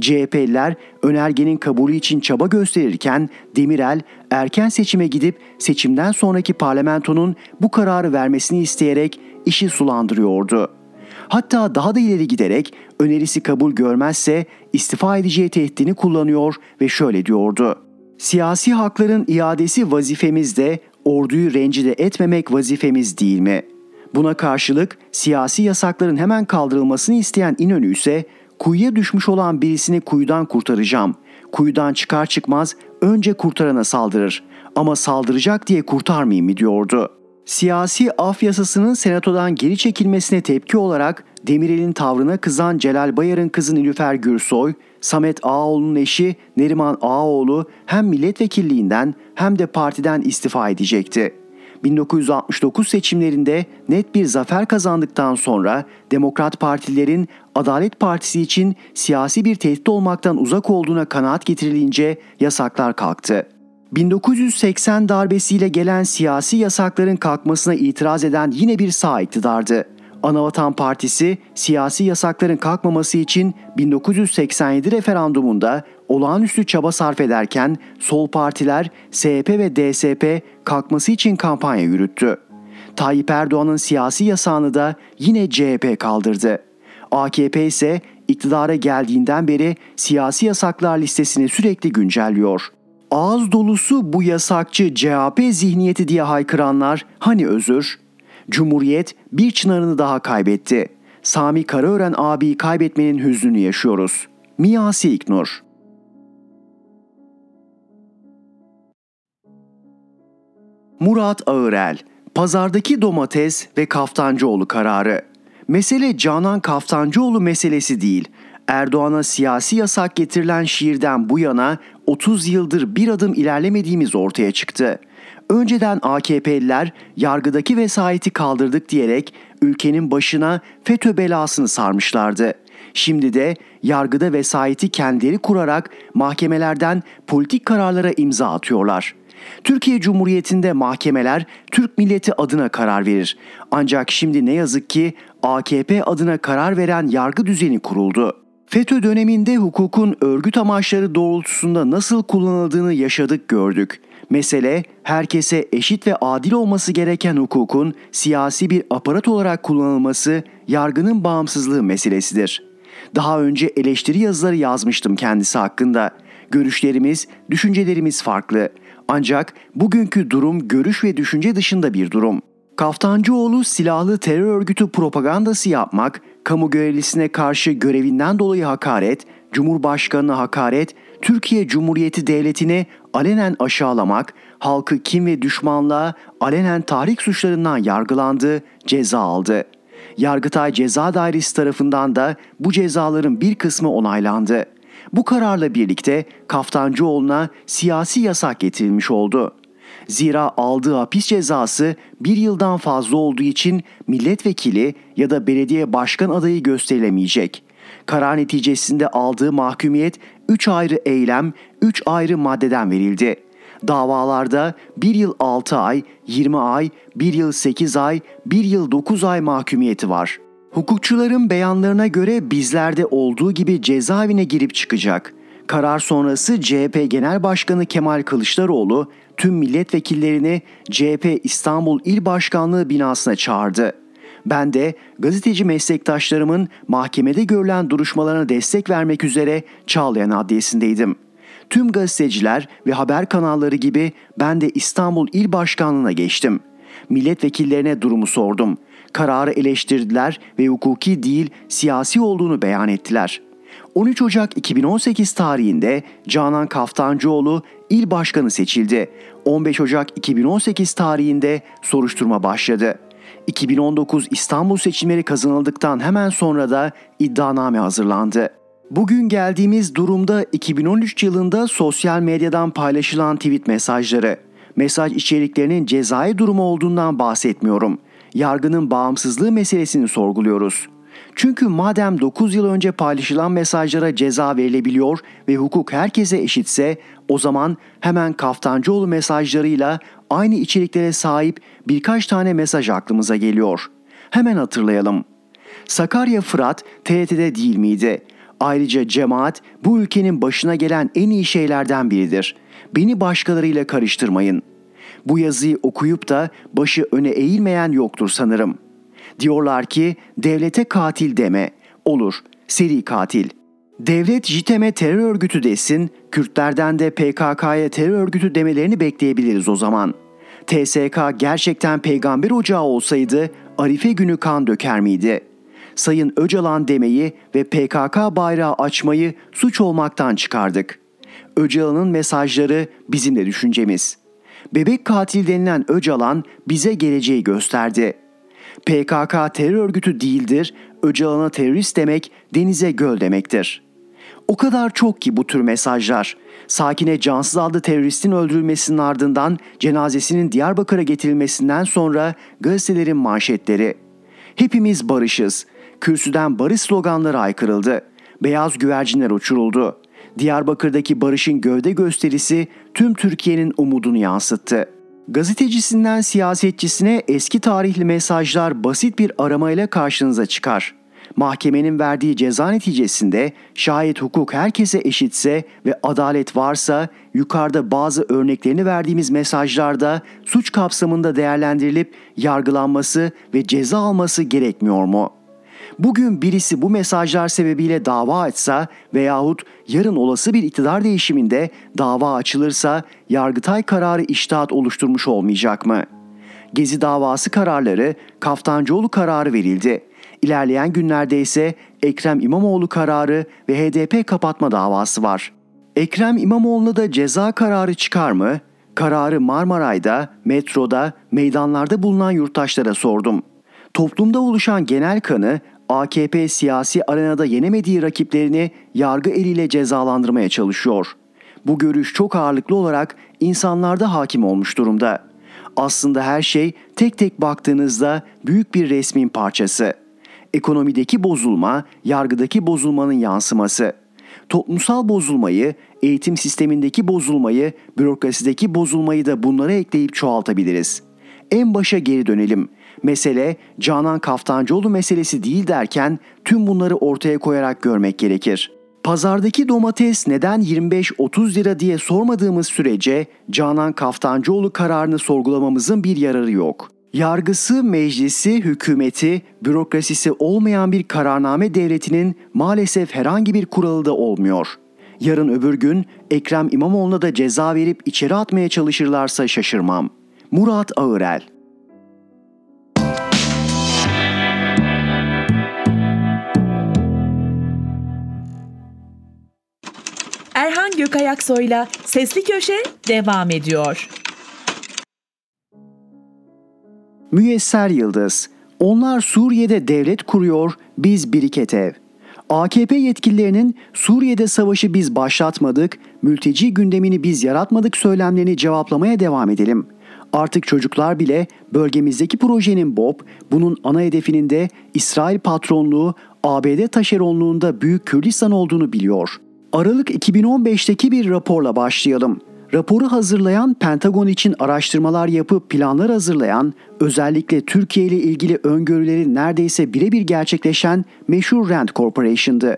CHP'liler önergenin kabulü için çaba gösterirken Demirel erken seçime gidip seçimden sonraki parlamentonun bu kararı vermesini isteyerek işi sulandırıyordu. Hatta daha da ileri giderek önerisi kabul görmezse istifa edeceği tehditini kullanıyor ve şöyle diyordu. Siyasi hakların iadesi vazifemizde, orduyu rencide etmemek vazifemiz değil mi? Buna karşılık siyasi yasakların hemen kaldırılmasını isteyen İnönü ise kuyuya düşmüş olan birisini kuyudan kurtaracağım. Kuyudan çıkar çıkmaz önce kurtarana saldırır ama saldıracak diye kurtarmayayım mı diyordu. Siyasi af yasasının senatodan geri çekilmesine tepki olarak Demirel'in tavrına kızan Celal Bayar'ın kızı Nilüfer Gürsoy, Samet Ağaoğlu'nun eşi Neriman Ağaoğlu hem milletvekilliğinden hem de partiden istifa edecekti. 1969 seçimlerinde net bir zafer kazandıktan sonra Demokrat Partilerin Adalet Partisi için siyasi bir tehdit olmaktan uzak olduğuna kanaat getirilince yasaklar kalktı. 1980 darbesiyle gelen siyasi yasakların kalkmasına itiraz eden yine bir sağ iktidardı. Anavatan Partisi siyasi yasakların kalkmaması için 1987 referandumunda olağanüstü çaba sarf ederken sol partiler SHP ve DSP kalkması için kampanya yürüttü. Tayyip Erdoğan'ın siyasi yasağını da yine CHP kaldırdı. AKP ise iktidara geldiğinden beri siyasi yasaklar listesini sürekli güncelliyor. Ağız dolusu bu yasakçı CHP zihniyeti diye haykıranlar hani özür? Cumhuriyet bir çınarını daha kaybetti. Sami Karaören abiyi kaybetmenin hüznünü yaşıyoruz. Miyasi İknur Murat Ağırel Pazardaki domates ve Kaftancıoğlu kararı. Mesele Canan Kaftancıoğlu meselesi değil. Erdoğan'a siyasi yasak getirilen şiirden bu yana 30 yıldır bir adım ilerlemediğimiz ortaya çıktı. Önceden AKP'liler yargıdaki vesayeti kaldırdık diyerek ülkenin başına FETÖ belasını sarmışlardı. Şimdi de yargıda vesayeti kendileri kurarak mahkemelerden politik kararlara imza atıyorlar. Türkiye Cumhuriyeti'nde mahkemeler Türk milleti adına karar verir. Ancak şimdi ne yazık ki AKP adına karar veren yargı düzeni kuruldu. FETÖ döneminde hukukun örgüt amaçları doğrultusunda nasıl kullanıldığını yaşadık gördük. Mesele herkese eşit ve adil olması gereken hukukun siyasi bir aparat olarak kullanılması yargının bağımsızlığı meselesidir. Daha önce eleştiri yazıları yazmıştım kendisi hakkında. Görüşlerimiz, düşüncelerimiz farklı. Ancak bugünkü durum görüş ve düşünce dışında bir durum. Kaftancıoğlu silahlı terör örgütü propagandası yapmak, kamu görevlisine karşı görevinden dolayı hakaret, Cumhurbaşkanına hakaret, Türkiye Cumhuriyeti Devleti'ni alenen aşağılamak, halkı kim ve düşmanlığa alenen tahrik suçlarından yargılandı, ceza aldı. Yargıtay Ceza Dairesi tarafından da bu cezaların bir kısmı onaylandı. Bu kararla birlikte Kaftancıoğlu'na siyasi yasak getirilmiş oldu. Zira aldığı hapis cezası bir yıldan fazla olduğu için milletvekili ya da belediye başkan adayı gösterilemeyecek. Karar neticesinde aldığı mahkumiyet 3 ayrı eylem, 3 ayrı maddeden verildi. Davalarda 1 yıl 6 ay, 20 ay, 1 yıl 8 ay, 1 yıl 9 ay mahkumiyeti var. Hukukçuların beyanlarına göre bizlerde olduğu gibi cezaevine girip çıkacak. Karar sonrası CHP Genel Başkanı Kemal Kılıçdaroğlu tüm milletvekillerini CHP İstanbul İl Başkanlığı binasına çağırdı. Ben de gazeteci meslektaşlarımın mahkemede görülen duruşmalarına destek vermek üzere Çağlayan Adliyesi'ndeydim. Tüm gazeteciler ve haber kanalları gibi ben de İstanbul İl Başkanlığı'na geçtim. Milletvekillerine durumu sordum. Kararı eleştirdiler ve hukuki değil siyasi olduğunu beyan ettiler.'' 13 Ocak 2018 tarihinde Canan Kaftancıoğlu il başkanı seçildi. 15 Ocak 2018 tarihinde soruşturma başladı. 2019 İstanbul seçimleri kazanıldıktan hemen sonra da iddianame hazırlandı. Bugün geldiğimiz durumda 2013 yılında sosyal medyadan paylaşılan tweet mesajları. Mesaj içeriklerinin cezai durumu olduğundan bahsetmiyorum. Yargının bağımsızlığı meselesini sorguluyoruz. Çünkü madem 9 yıl önce paylaşılan mesajlara ceza verilebiliyor ve hukuk herkese eşitse o zaman hemen Kaftancıoğlu mesajlarıyla aynı içeriklere sahip birkaç tane mesaj aklımıza geliyor. Hemen hatırlayalım. Sakarya Fırat TRT'de değil miydi? Ayrıca cemaat bu ülkenin başına gelen en iyi şeylerden biridir. Beni başkalarıyla karıştırmayın. Bu yazıyı okuyup da başı öne eğilmeyen yoktur sanırım.'' Diyorlar ki devlete katil deme. Olur, seri katil. Devlet JITEM'e terör örgütü desin, Kürtlerden de PKK'ya terör örgütü demelerini bekleyebiliriz o zaman. TSK gerçekten peygamber ocağı olsaydı Arife günü kan döker miydi? Sayın Öcalan demeyi ve PKK bayrağı açmayı suç olmaktan çıkardık. Öcalan'ın mesajları bizim de düşüncemiz. Bebek katil denilen Öcalan bize geleceği gösterdi.'' PKK terör örgütü değildir, Öcalan'a terörist demek denize göl demektir. O kadar çok ki bu tür mesajlar. Sakine cansız adlı teröristin öldürülmesinin ardından cenazesinin Diyarbakır'a getirilmesinden sonra gazetelerin manşetleri. Hepimiz barışız. Kürsüden barış sloganları aykırıldı. Beyaz güvercinler uçuruldu. Diyarbakır'daki barışın gövde gösterisi tüm Türkiye'nin umudunu yansıttı. Gazetecisinden siyasetçisine eski tarihli mesajlar basit bir aramayla karşınıza çıkar. Mahkemenin verdiği ceza neticesinde şayet hukuk herkese eşitse ve adalet varsa yukarıda bazı örneklerini verdiğimiz mesajlarda suç kapsamında değerlendirilip yargılanması ve ceza alması gerekmiyor mu? Bugün birisi bu mesajlar sebebiyle dava açsa veyahut yarın olası bir iktidar değişiminde dava açılırsa Yargıtay kararı iştahat oluşturmuş olmayacak mı? Gezi davası kararları Kaftancıoğlu kararı verildi. İlerleyen günlerde ise Ekrem İmamoğlu kararı ve HDP kapatma davası var. Ekrem İmamoğlu'na da ceza kararı çıkar mı? Kararı Marmaray'da, metroda, meydanlarda bulunan yurttaşlara sordum. Toplumda oluşan genel kanı AKP siyasi arenada yenemediği rakiplerini yargı eliyle cezalandırmaya çalışıyor. Bu görüş çok ağırlıklı olarak insanlarda hakim olmuş durumda. Aslında her şey tek tek baktığınızda büyük bir resmin parçası. Ekonomideki bozulma, yargıdaki bozulmanın yansıması. Toplumsal bozulmayı, eğitim sistemindeki bozulmayı, bürokrasideki bozulmayı da bunlara ekleyip çoğaltabiliriz. En başa geri dönelim. Mesele Canan Kaftancıoğlu meselesi değil derken tüm bunları ortaya koyarak görmek gerekir. Pazardaki domates neden 25-30 lira diye sormadığımız sürece Canan Kaftancıoğlu kararını sorgulamamızın bir yararı yok. Yargısı, meclisi, hükümeti, bürokrasisi olmayan bir kararname devletinin maalesef herhangi bir kuralı da olmuyor. Yarın öbür gün Ekrem İmamoğlu'na da ceza verip içeri atmaya çalışırlarsa şaşırmam. Murat Ağırel Erhan Gökayaksoy'la Sesli Köşe devam ediyor. Müyesser Yıldız Onlar Suriye'de devlet kuruyor, biz biriket ev. AKP yetkililerinin Suriye'de savaşı biz başlatmadık, mülteci gündemini biz yaratmadık söylemlerini cevaplamaya devam edelim. Artık çocuklar bile bölgemizdeki projenin BOP, bunun ana hedefinin de İsrail patronluğu, ABD taşeronluğunda Büyük Kürdistan olduğunu biliyor. Aralık 2015'teki bir raporla başlayalım. Raporu hazırlayan Pentagon için araştırmalar yapıp planlar hazırlayan, özellikle Türkiye ile ilgili öngörüleri neredeyse birebir gerçekleşen meşhur Rand Corporation'dı.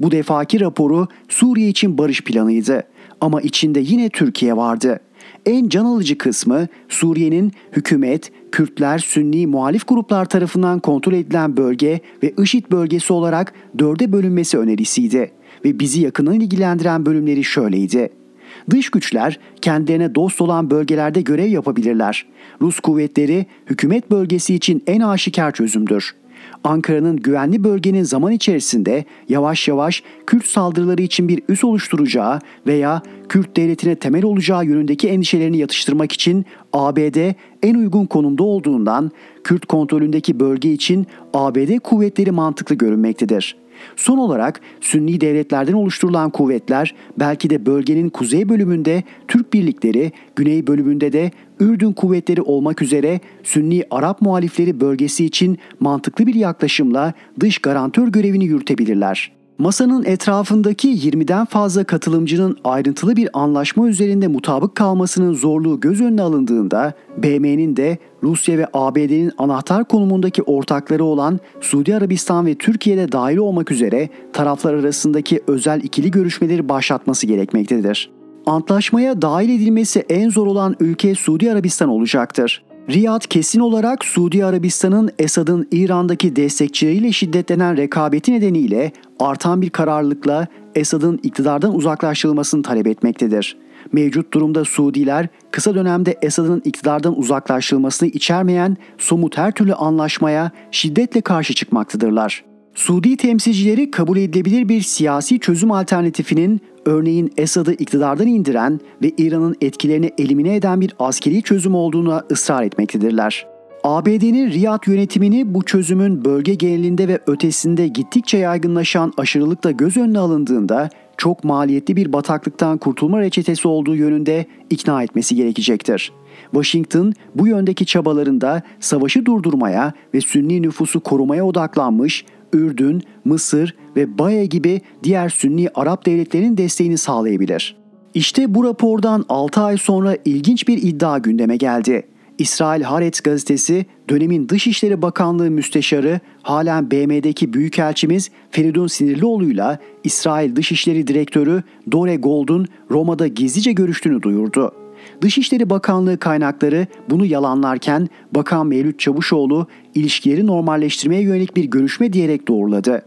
Bu defaki raporu Suriye için barış planıydı ama içinde yine Türkiye vardı. En can alıcı kısmı Suriye'nin hükümet, Kürtler, Sünni muhalif gruplar tarafından kontrol edilen bölge ve IŞİD bölgesi olarak dörde bölünmesi önerisiydi ve bizi yakından ilgilendiren bölümleri şöyleydi. Dış güçler kendilerine dost olan bölgelerde görev yapabilirler. Rus kuvvetleri hükümet bölgesi için en aşikar çözümdür. Ankara'nın güvenli bölgenin zaman içerisinde yavaş yavaş Kürt saldırıları için bir üs oluşturacağı veya Kürt devletine temel olacağı yönündeki endişelerini yatıştırmak için ABD en uygun konumda olduğundan Kürt kontrolündeki bölge için ABD kuvvetleri mantıklı görünmektedir. Son olarak Sünni devletlerden oluşturulan kuvvetler belki de bölgenin kuzey bölümünde Türk birlikleri, güney bölümünde de Ürdün kuvvetleri olmak üzere Sünni Arap muhalifleri bölgesi için mantıklı bir yaklaşımla dış garantör görevini yürütebilirler. Masanın etrafındaki 20'den fazla katılımcının ayrıntılı bir anlaşma üzerinde mutabık kalmasının zorluğu göz önüne alındığında BM'nin de Rusya ve ABD'nin anahtar konumundaki ortakları olan Suudi Arabistan ve Türkiye'de dahil olmak üzere taraflar arasındaki özel ikili görüşmeleri başlatması gerekmektedir. Antlaşmaya dahil edilmesi en zor olan ülke Suudi Arabistan olacaktır. Riyad kesin olarak Suudi Arabistan'ın Esad'ın İran'daki destekçileriyle şiddetlenen rekabeti nedeniyle artan bir kararlılıkla Esad'ın iktidardan uzaklaştırılmasını talep etmektedir. Mevcut durumda Suudiler kısa dönemde Esad'ın iktidardan uzaklaştırılmasını içermeyen somut her türlü anlaşmaya şiddetle karşı çıkmaktadırlar. Suudi temsilcileri kabul edilebilir bir siyasi çözüm alternatifinin örneğin Esad'ı iktidardan indiren ve İran'ın etkilerini elimine eden bir askeri çözüm olduğuna ısrar etmektedirler. ABD'nin Riyad yönetimini bu çözümün bölge genelinde ve ötesinde gittikçe yaygınlaşan aşırılıkla göz önüne alındığında çok maliyetli bir bataklıktan kurtulma reçetesi olduğu yönünde ikna etmesi gerekecektir. Washington bu yöndeki çabalarında savaşı durdurmaya ve Sünni nüfusu korumaya odaklanmış, Ürdün, Mısır ve Baye gibi diğer Sünni Arap devletlerinin desteğini sağlayabilir. İşte bu rapordan 6 ay sonra ilginç bir iddia gündeme geldi. İsrail Haaretz gazetesi dönemin Dışişleri Bakanlığı Müsteşarı halen BM'deki Büyükelçimiz Feridun Sinirlioğlu'yla İsrail Dışişleri Direktörü Dore Gold'un Roma'da gizlice görüştüğünü duyurdu. Dışişleri Bakanlığı kaynakları bunu yalanlarken Bakan Mevlüt Çavuşoğlu ilişkileri normalleştirmeye yönelik bir görüşme diyerek doğruladı.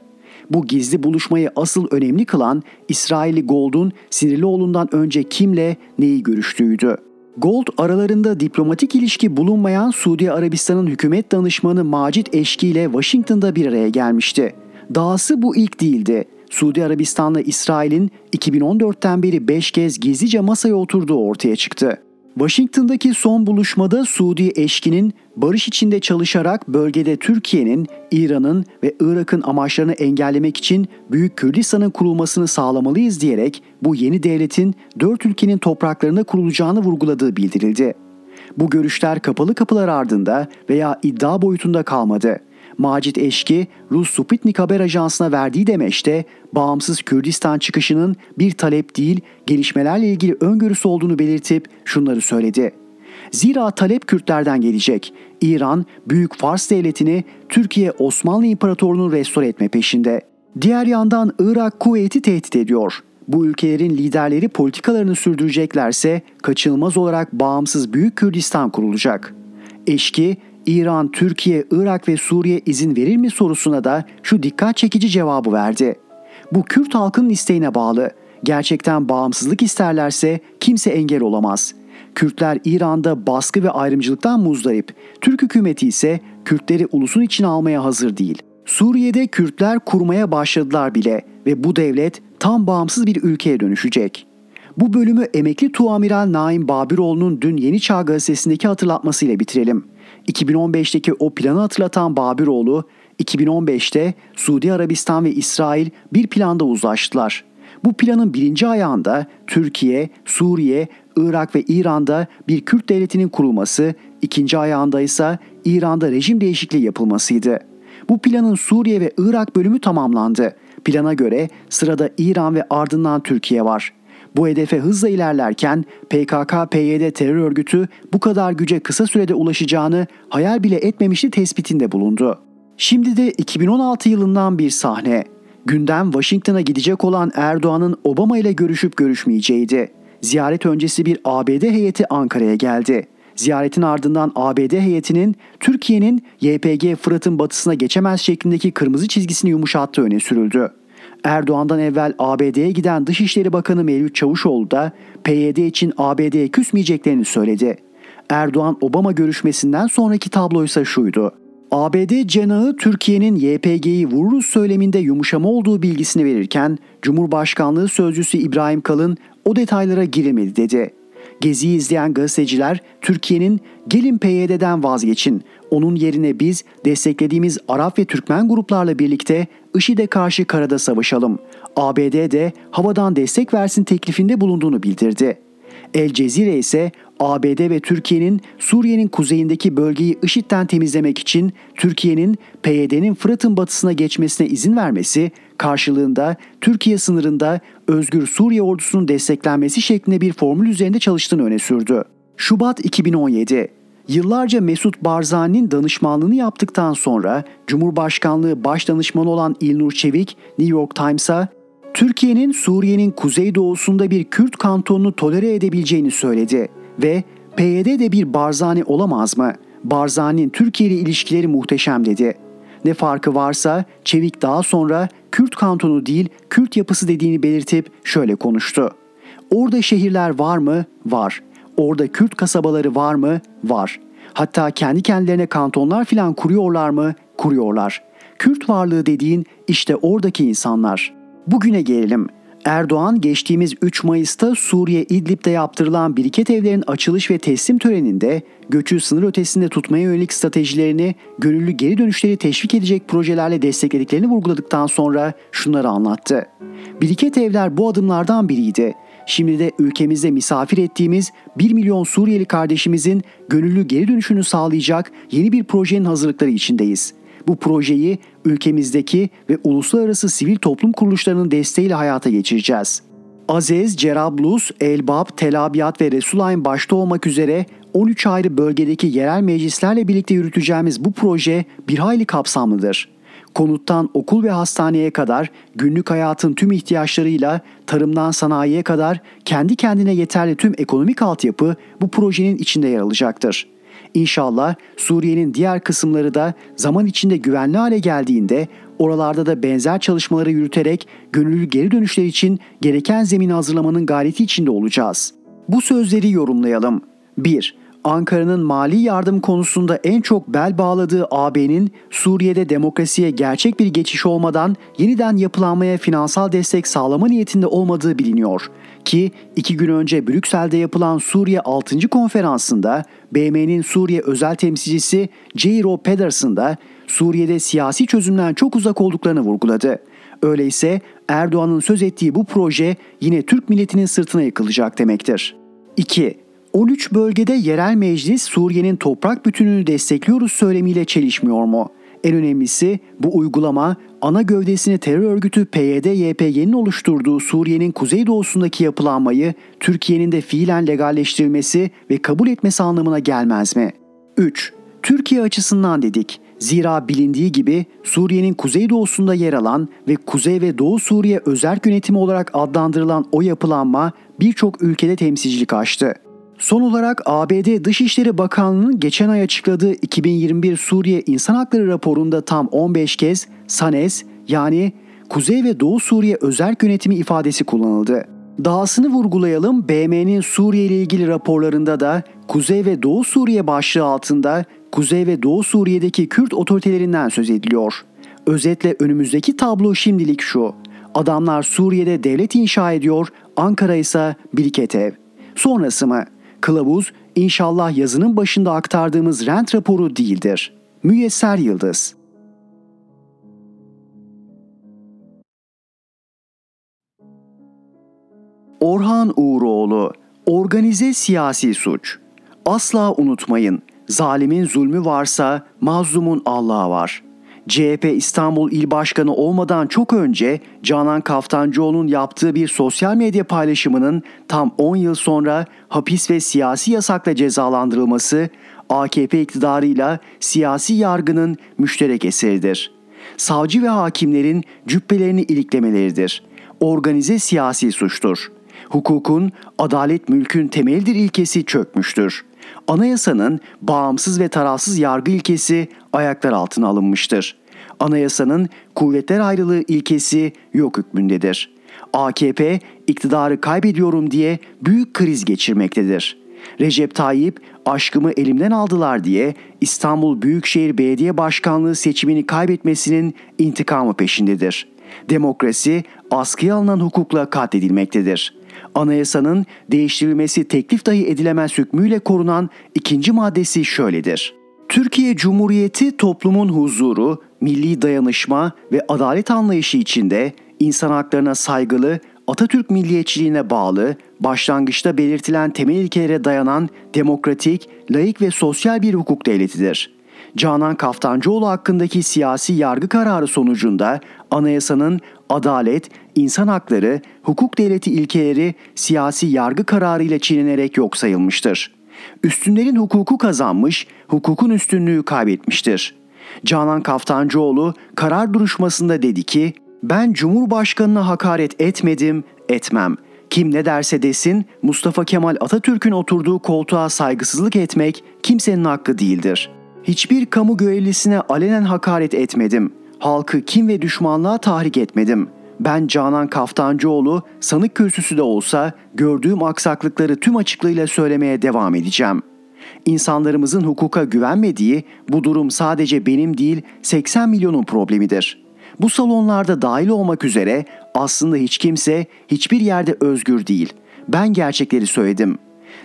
Bu gizli buluşmayı asıl önemli kılan İsrailli Gold'un Sinirlioğlu'ndan önce kimle neyi görüştüğüydü. Gold aralarında diplomatik ilişki bulunmayan Suudi Arabistan'ın hükümet danışmanı Macit Eşki ile Washington'da bir araya gelmişti. Dahası bu ilk değildi. Suudi Arabistan'la İsrail'in 2014'ten beri 5 kez gizlice masaya oturduğu ortaya çıktı. Washington'daki son buluşmada Suudi eşkinin barış içinde çalışarak bölgede Türkiye'nin, İran'ın ve Irak'ın amaçlarını engellemek için Büyük Kürdistan'ın kurulmasını sağlamalıyız diyerek bu yeni devletin dört ülkenin topraklarında kurulacağını vurguladığı bildirildi. Bu görüşler kapalı kapılar ardında veya iddia boyutunda kalmadı. Macit Eşki, Rus Sputnik haber ajansına verdiği demeçte bağımsız Kürdistan çıkışının bir talep değil, gelişmelerle ilgili öngörüsü olduğunu belirtip şunları söyledi. Zira talep Kürtlerden gelecek. İran, Büyük Fars Devleti'ni Türkiye Osmanlı İmparatorluğu'nu restore etme peşinde. Diğer yandan Irak kuvveti tehdit ediyor. Bu ülkelerin liderleri politikalarını sürdüreceklerse kaçınılmaz olarak bağımsız Büyük Kürdistan kurulacak. Eşki, İran, Türkiye, Irak ve Suriye izin verir mi sorusuna da şu dikkat çekici cevabı verdi. Bu Kürt halkının isteğine bağlı. Gerçekten bağımsızlık isterlerse kimse engel olamaz. Kürtler İran'da baskı ve ayrımcılıktan muzdarip. Türk hükümeti ise Kürtleri ulusun içine almaya hazır değil. Suriye'de Kürtler kurmaya başladılar bile ve bu devlet tam bağımsız bir ülkeye dönüşecek. Bu bölümü emekli Tuamiral Naim Babiroğlu'nun dün Yeni Çağ gazetesindeki hatırlatmasıyla bitirelim. 2015'teki o planı hatırlatan Babiroğlu, 2015'te Suudi Arabistan ve İsrail bir planda uzlaştılar. Bu planın birinci ayağında Türkiye, Suriye, Irak ve İran'da bir Kürt devletinin kurulması, ikinci ayağında ise İran'da rejim değişikliği yapılmasıydı. Bu planın Suriye ve Irak bölümü tamamlandı. Plana göre sırada İran ve ardından Türkiye var. Bu hedefe hızla ilerlerken PKK-PYD terör örgütü bu kadar güce kısa sürede ulaşacağını hayal bile etmemişti tespitinde bulundu. Şimdi de 2016 yılından bir sahne. Gündem Washington'a gidecek olan Erdoğan'ın Obama ile görüşüp görüşmeyeceğiydi. Ziyaret öncesi bir ABD heyeti Ankara'ya geldi. Ziyaretin ardından ABD heyetinin Türkiye'nin YPG Fırat'ın batısına geçemez şeklindeki kırmızı çizgisini yumuşattığı öne sürüldü. Erdoğan'dan evvel ABD'ye giden Dışişleri Bakanı Mevlüt Çavuşoğlu da PYD için ABD'ye küsmeyeceklerini söyledi. Erdoğan-Obama görüşmesinden sonraki tablo ise şuydu. ABD cenahı Türkiye'nin YPG'yi vururuz söyleminde yumuşama olduğu bilgisini verirken Cumhurbaşkanlığı Sözcüsü İbrahim Kalın o detaylara girilmedi dedi. Geziyi izleyen gazeteciler Türkiye'nin gelin PYD'den vazgeçin, onun yerine biz desteklediğimiz Arap ve Türkmen gruplarla birlikte IŞİD'e karşı karada savaşalım. ABD de havadan destek versin teklifinde bulunduğunu bildirdi. El Cezire ise ABD ve Türkiye'nin Suriye'nin kuzeyindeki bölgeyi IŞİD'den temizlemek için Türkiye'nin PYD'nin Fırat'ın batısına geçmesine izin vermesi karşılığında Türkiye sınırında Özgür Suriye ordusunun desteklenmesi şeklinde bir formül üzerinde çalıştığını öne sürdü. Şubat 2017 Yıllarca Mesut Barzani'nin danışmanlığını yaptıktan sonra Cumhurbaşkanlığı Başdanışmanı olan İlnur Çevik New York Times'a Türkiye'nin Suriye'nin kuzeydoğusunda bir Kürt kantonunu tolere edebileceğini söyledi ve PYD de bir Barzani olamaz mı? Barzani'nin Türkiye ile ilişkileri muhteşem dedi. Ne farkı varsa Çevik daha sonra Kürt kantonu değil Kürt yapısı dediğini belirtip şöyle konuştu. Orada şehirler var mı? Var. Orada Kürt kasabaları var mı? Var. Hatta kendi kendilerine kantonlar filan kuruyorlar mı? Kuruyorlar. Kürt varlığı dediğin işte oradaki insanlar. Bugüne gelelim. Erdoğan geçtiğimiz 3 Mayıs'ta Suriye İdlib'de yaptırılan biriket evlerin açılış ve teslim töreninde göçü sınır ötesinde tutmaya yönelik stratejilerini gönüllü geri dönüşleri teşvik edecek projelerle desteklediklerini vurguladıktan sonra şunları anlattı. Biriket evler bu adımlardan biriydi. Şimdi de ülkemizde misafir ettiğimiz 1 milyon Suriyeli kardeşimizin gönüllü geri dönüşünü sağlayacak yeni bir projenin hazırlıkları içindeyiz. Bu projeyi ülkemizdeki ve uluslararası sivil toplum kuruluşlarının desteğiyle hayata geçireceğiz. Azez, Cerablus, Elbap, Tel Abyad ve Resulayn başta olmak üzere 13 ayrı bölgedeki yerel meclislerle birlikte yürüteceğimiz bu proje bir hayli kapsamlıdır. Konuttan okul ve hastaneye kadar günlük hayatın tüm ihtiyaçlarıyla tarımdan sanayiye kadar kendi kendine yeterli tüm ekonomik altyapı bu projenin içinde yer alacaktır. İnşallah Suriye'nin diğer kısımları da zaman içinde güvenli hale geldiğinde oralarda da benzer çalışmaları yürüterek gönüllü geri dönüşler için gereken zemini hazırlamanın gayreti içinde olacağız. Bu sözleri yorumlayalım. 1. Ankara'nın mali yardım konusunda en çok bel bağladığı AB'nin Suriye'de demokrasiye gerçek bir geçiş olmadan yeniden yapılanmaya finansal destek sağlama niyetinde olmadığı biliniyor. Ki iki gün önce Brüksel'de yapılan Suriye 6. konferansında BM'nin Suriye özel temsilcisi Jairo Pedersen da Suriye'de siyasi çözümden çok uzak olduklarını vurguladı. Öyleyse Erdoğan'ın söz ettiği bu proje yine Türk milletinin sırtına yıkılacak demektir. 2. 13 bölgede yerel meclis Suriye'nin toprak bütününü destekliyoruz söylemiyle çelişmiyor mu? En önemlisi bu uygulama ana gövdesini terör örgütü PYD-YPG'nin oluşturduğu Suriye'nin kuzeydoğusundaki yapılanmayı Türkiye'nin de fiilen legalleştirilmesi ve kabul etmesi anlamına gelmez mi? 3. Türkiye açısından dedik. Zira bilindiği gibi Suriye'nin kuzeydoğusunda yer alan ve Kuzey ve Doğu Suriye özel yönetimi olarak adlandırılan o yapılanma birçok ülkede temsilcilik açtı. Son olarak ABD Dışişleri Bakanlığı'nın geçen ay açıkladığı 2021 Suriye İnsan Hakları raporunda tam 15 kez SANES yani Kuzey ve Doğu Suriye Özel Yönetimi ifadesi kullanıldı. Dahasını vurgulayalım BM'nin Suriye ile ilgili raporlarında da Kuzey ve Doğu Suriye başlığı altında Kuzey ve Doğu Suriye'deki Kürt otoritelerinden söz ediliyor. Özetle önümüzdeki tablo şimdilik şu. Adamlar Suriye'de devlet inşa ediyor, Ankara ise biriket ev. Sonrası mı? Kılavuz inşallah yazının başında aktardığımız rent raporu değildir. Müyesser Yıldız Orhan Uğuroğlu Organize siyasi suç Asla unutmayın, zalimin zulmü varsa mazlumun Allah'ı var. CHP İstanbul İl Başkanı olmadan çok önce Canan Kaftancıoğlu'nun yaptığı bir sosyal medya paylaşımının tam 10 yıl sonra hapis ve siyasi yasakla cezalandırılması AKP iktidarıyla siyasi yargının müşterek eseridir. Savcı ve hakimlerin cübbelerini iliklemeleridir. Organize siyasi suçtur. Hukukun, adalet mülkün temeldir ilkesi çökmüştür anayasanın bağımsız ve tarafsız yargı ilkesi ayaklar altına alınmıştır. Anayasanın kuvvetler ayrılığı ilkesi yok hükmündedir. AKP iktidarı kaybediyorum diye büyük kriz geçirmektedir. Recep Tayyip aşkımı elimden aldılar diye İstanbul Büyükşehir Belediye Başkanlığı seçimini kaybetmesinin intikamı peşindedir. Demokrasi askıya alınan hukukla katledilmektedir anayasanın değiştirilmesi teklif dahi edilemez hükmüyle korunan ikinci maddesi şöyledir. Türkiye Cumhuriyeti toplumun huzuru, milli dayanışma ve adalet anlayışı içinde insan haklarına saygılı, Atatürk milliyetçiliğine bağlı, başlangıçta belirtilen temel ilkelere dayanan demokratik, layık ve sosyal bir hukuk devletidir. Canan Kaftancıoğlu hakkındaki siyasi yargı kararı sonucunda anayasanın adalet, insan hakları, hukuk devleti ilkeleri siyasi yargı kararı ile çiğnenerek yok sayılmıştır. Üstünlerin hukuku kazanmış, hukukun üstünlüğü kaybetmiştir. Canan Kaftancıoğlu karar duruşmasında dedi ki, ben Cumhurbaşkanına hakaret etmedim, etmem. Kim ne derse desin Mustafa Kemal Atatürk'ün oturduğu koltuğa saygısızlık etmek kimsenin hakkı değildir. Hiçbir kamu görevlisine alenen hakaret etmedim. Halkı kim ve düşmanlığa tahrik etmedim. Ben Canan Kaftancıoğlu sanık kürsüsü de olsa gördüğüm aksaklıkları tüm açıklığıyla söylemeye devam edeceğim. İnsanlarımızın hukuka güvenmediği bu durum sadece benim değil 80 milyonun problemidir. Bu salonlarda dahil olmak üzere aslında hiç kimse hiçbir yerde özgür değil. Ben gerçekleri söyledim.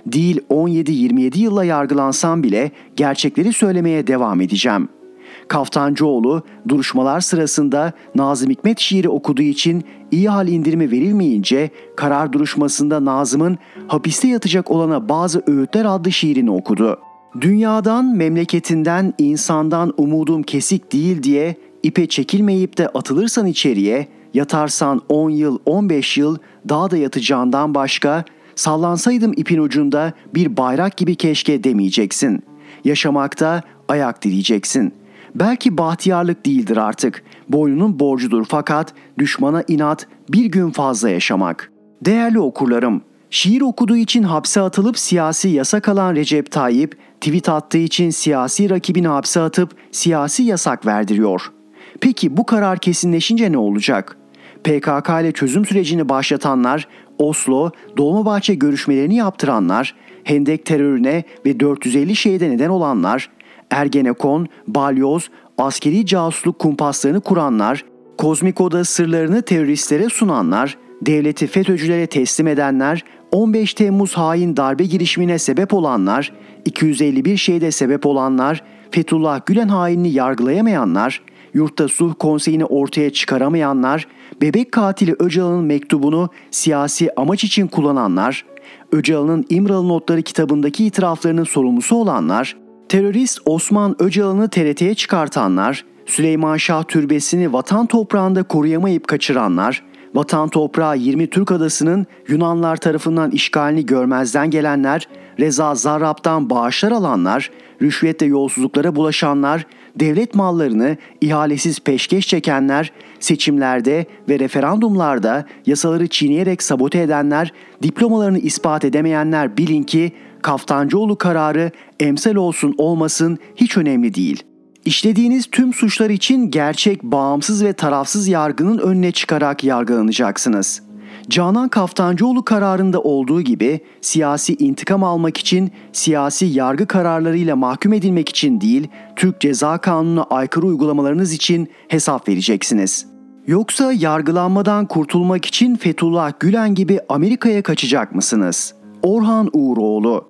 Değil 17-27 yılla yargılansam bile gerçekleri söylemeye devam edeceğim.'' Kaftancıoğlu duruşmalar sırasında Nazım Hikmet şiiri okuduğu için iyi hal indirimi verilmeyince karar duruşmasında Nazım'ın hapiste yatacak olana bazı öğütler adlı şiirini okudu. Dünyadan, memleketinden, insandan umudum kesik değil diye ipe çekilmeyip de atılırsan içeriye, yatarsan 10 yıl, 15 yıl daha da yatacağından başka, sallansaydım ipin ucunda bir bayrak gibi keşke demeyeceksin. Yaşamakta ayak dileyeceksin. Belki bahtiyarlık değildir artık. Boynunun borcudur fakat düşmana inat bir gün fazla yaşamak. Değerli okurlarım, şiir okuduğu için hapse atılıp siyasi yasak alan Recep Tayyip, tweet attığı için siyasi rakibini hapse atıp siyasi yasak verdiriyor. Peki bu karar kesinleşince ne olacak? PKK ile çözüm sürecini başlatanlar, Oslo, Dolmabahçe görüşmelerini yaptıranlar, Hendek terörüne ve 450 şehide neden olanlar, Ergenekon, Balyoz, askeri casusluk kumpaslarını kuranlar, Kozmiko'da sırlarını teröristlere sunanlar, devleti FETÖ'cülere teslim edenler, 15 Temmuz hain darbe girişimine sebep olanlar, 251 şehide sebep olanlar, Fethullah Gülen hainini yargılayamayanlar, yurtta sulh konseyini ortaya çıkaramayanlar, bebek katili Öcalan'ın mektubunu siyasi amaç için kullananlar, Öcalan'ın İmralı Notları kitabındaki itiraflarının sorumlusu olanlar, terörist Osman Öcalan'ı TRT'ye çıkartanlar, Süleyman Şah Türbesi'ni vatan toprağında koruyamayıp kaçıranlar, vatan toprağı 20 Türk adasının Yunanlar tarafından işgalini görmezden gelenler, Reza Zarrab'dan bağışlar alanlar, rüşvetle yolsuzluklara bulaşanlar, devlet mallarını ihalesiz peşkeş çekenler, seçimlerde ve referandumlarda yasaları çiğneyerek sabote edenler, diplomalarını ispat edemeyenler bilin ki Kaftancıoğlu kararı emsal olsun olmasın hiç önemli değil. İşlediğiniz tüm suçlar için gerçek, bağımsız ve tarafsız yargının önüne çıkarak yargılanacaksınız. Canan Kaftancıoğlu kararında olduğu gibi siyasi intikam almak için, siyasi yargı kararlarıyla mahkum edilmek için değil, Türk Ceza Kanunu'na aykırı uygulamalarınız için hesap vereceksiniz. Yoksa yargılanmadan kurtulmak için Fethullah Gülen gibi Amerika'ya kaçacak mısınız? Orhan Uğuroğlu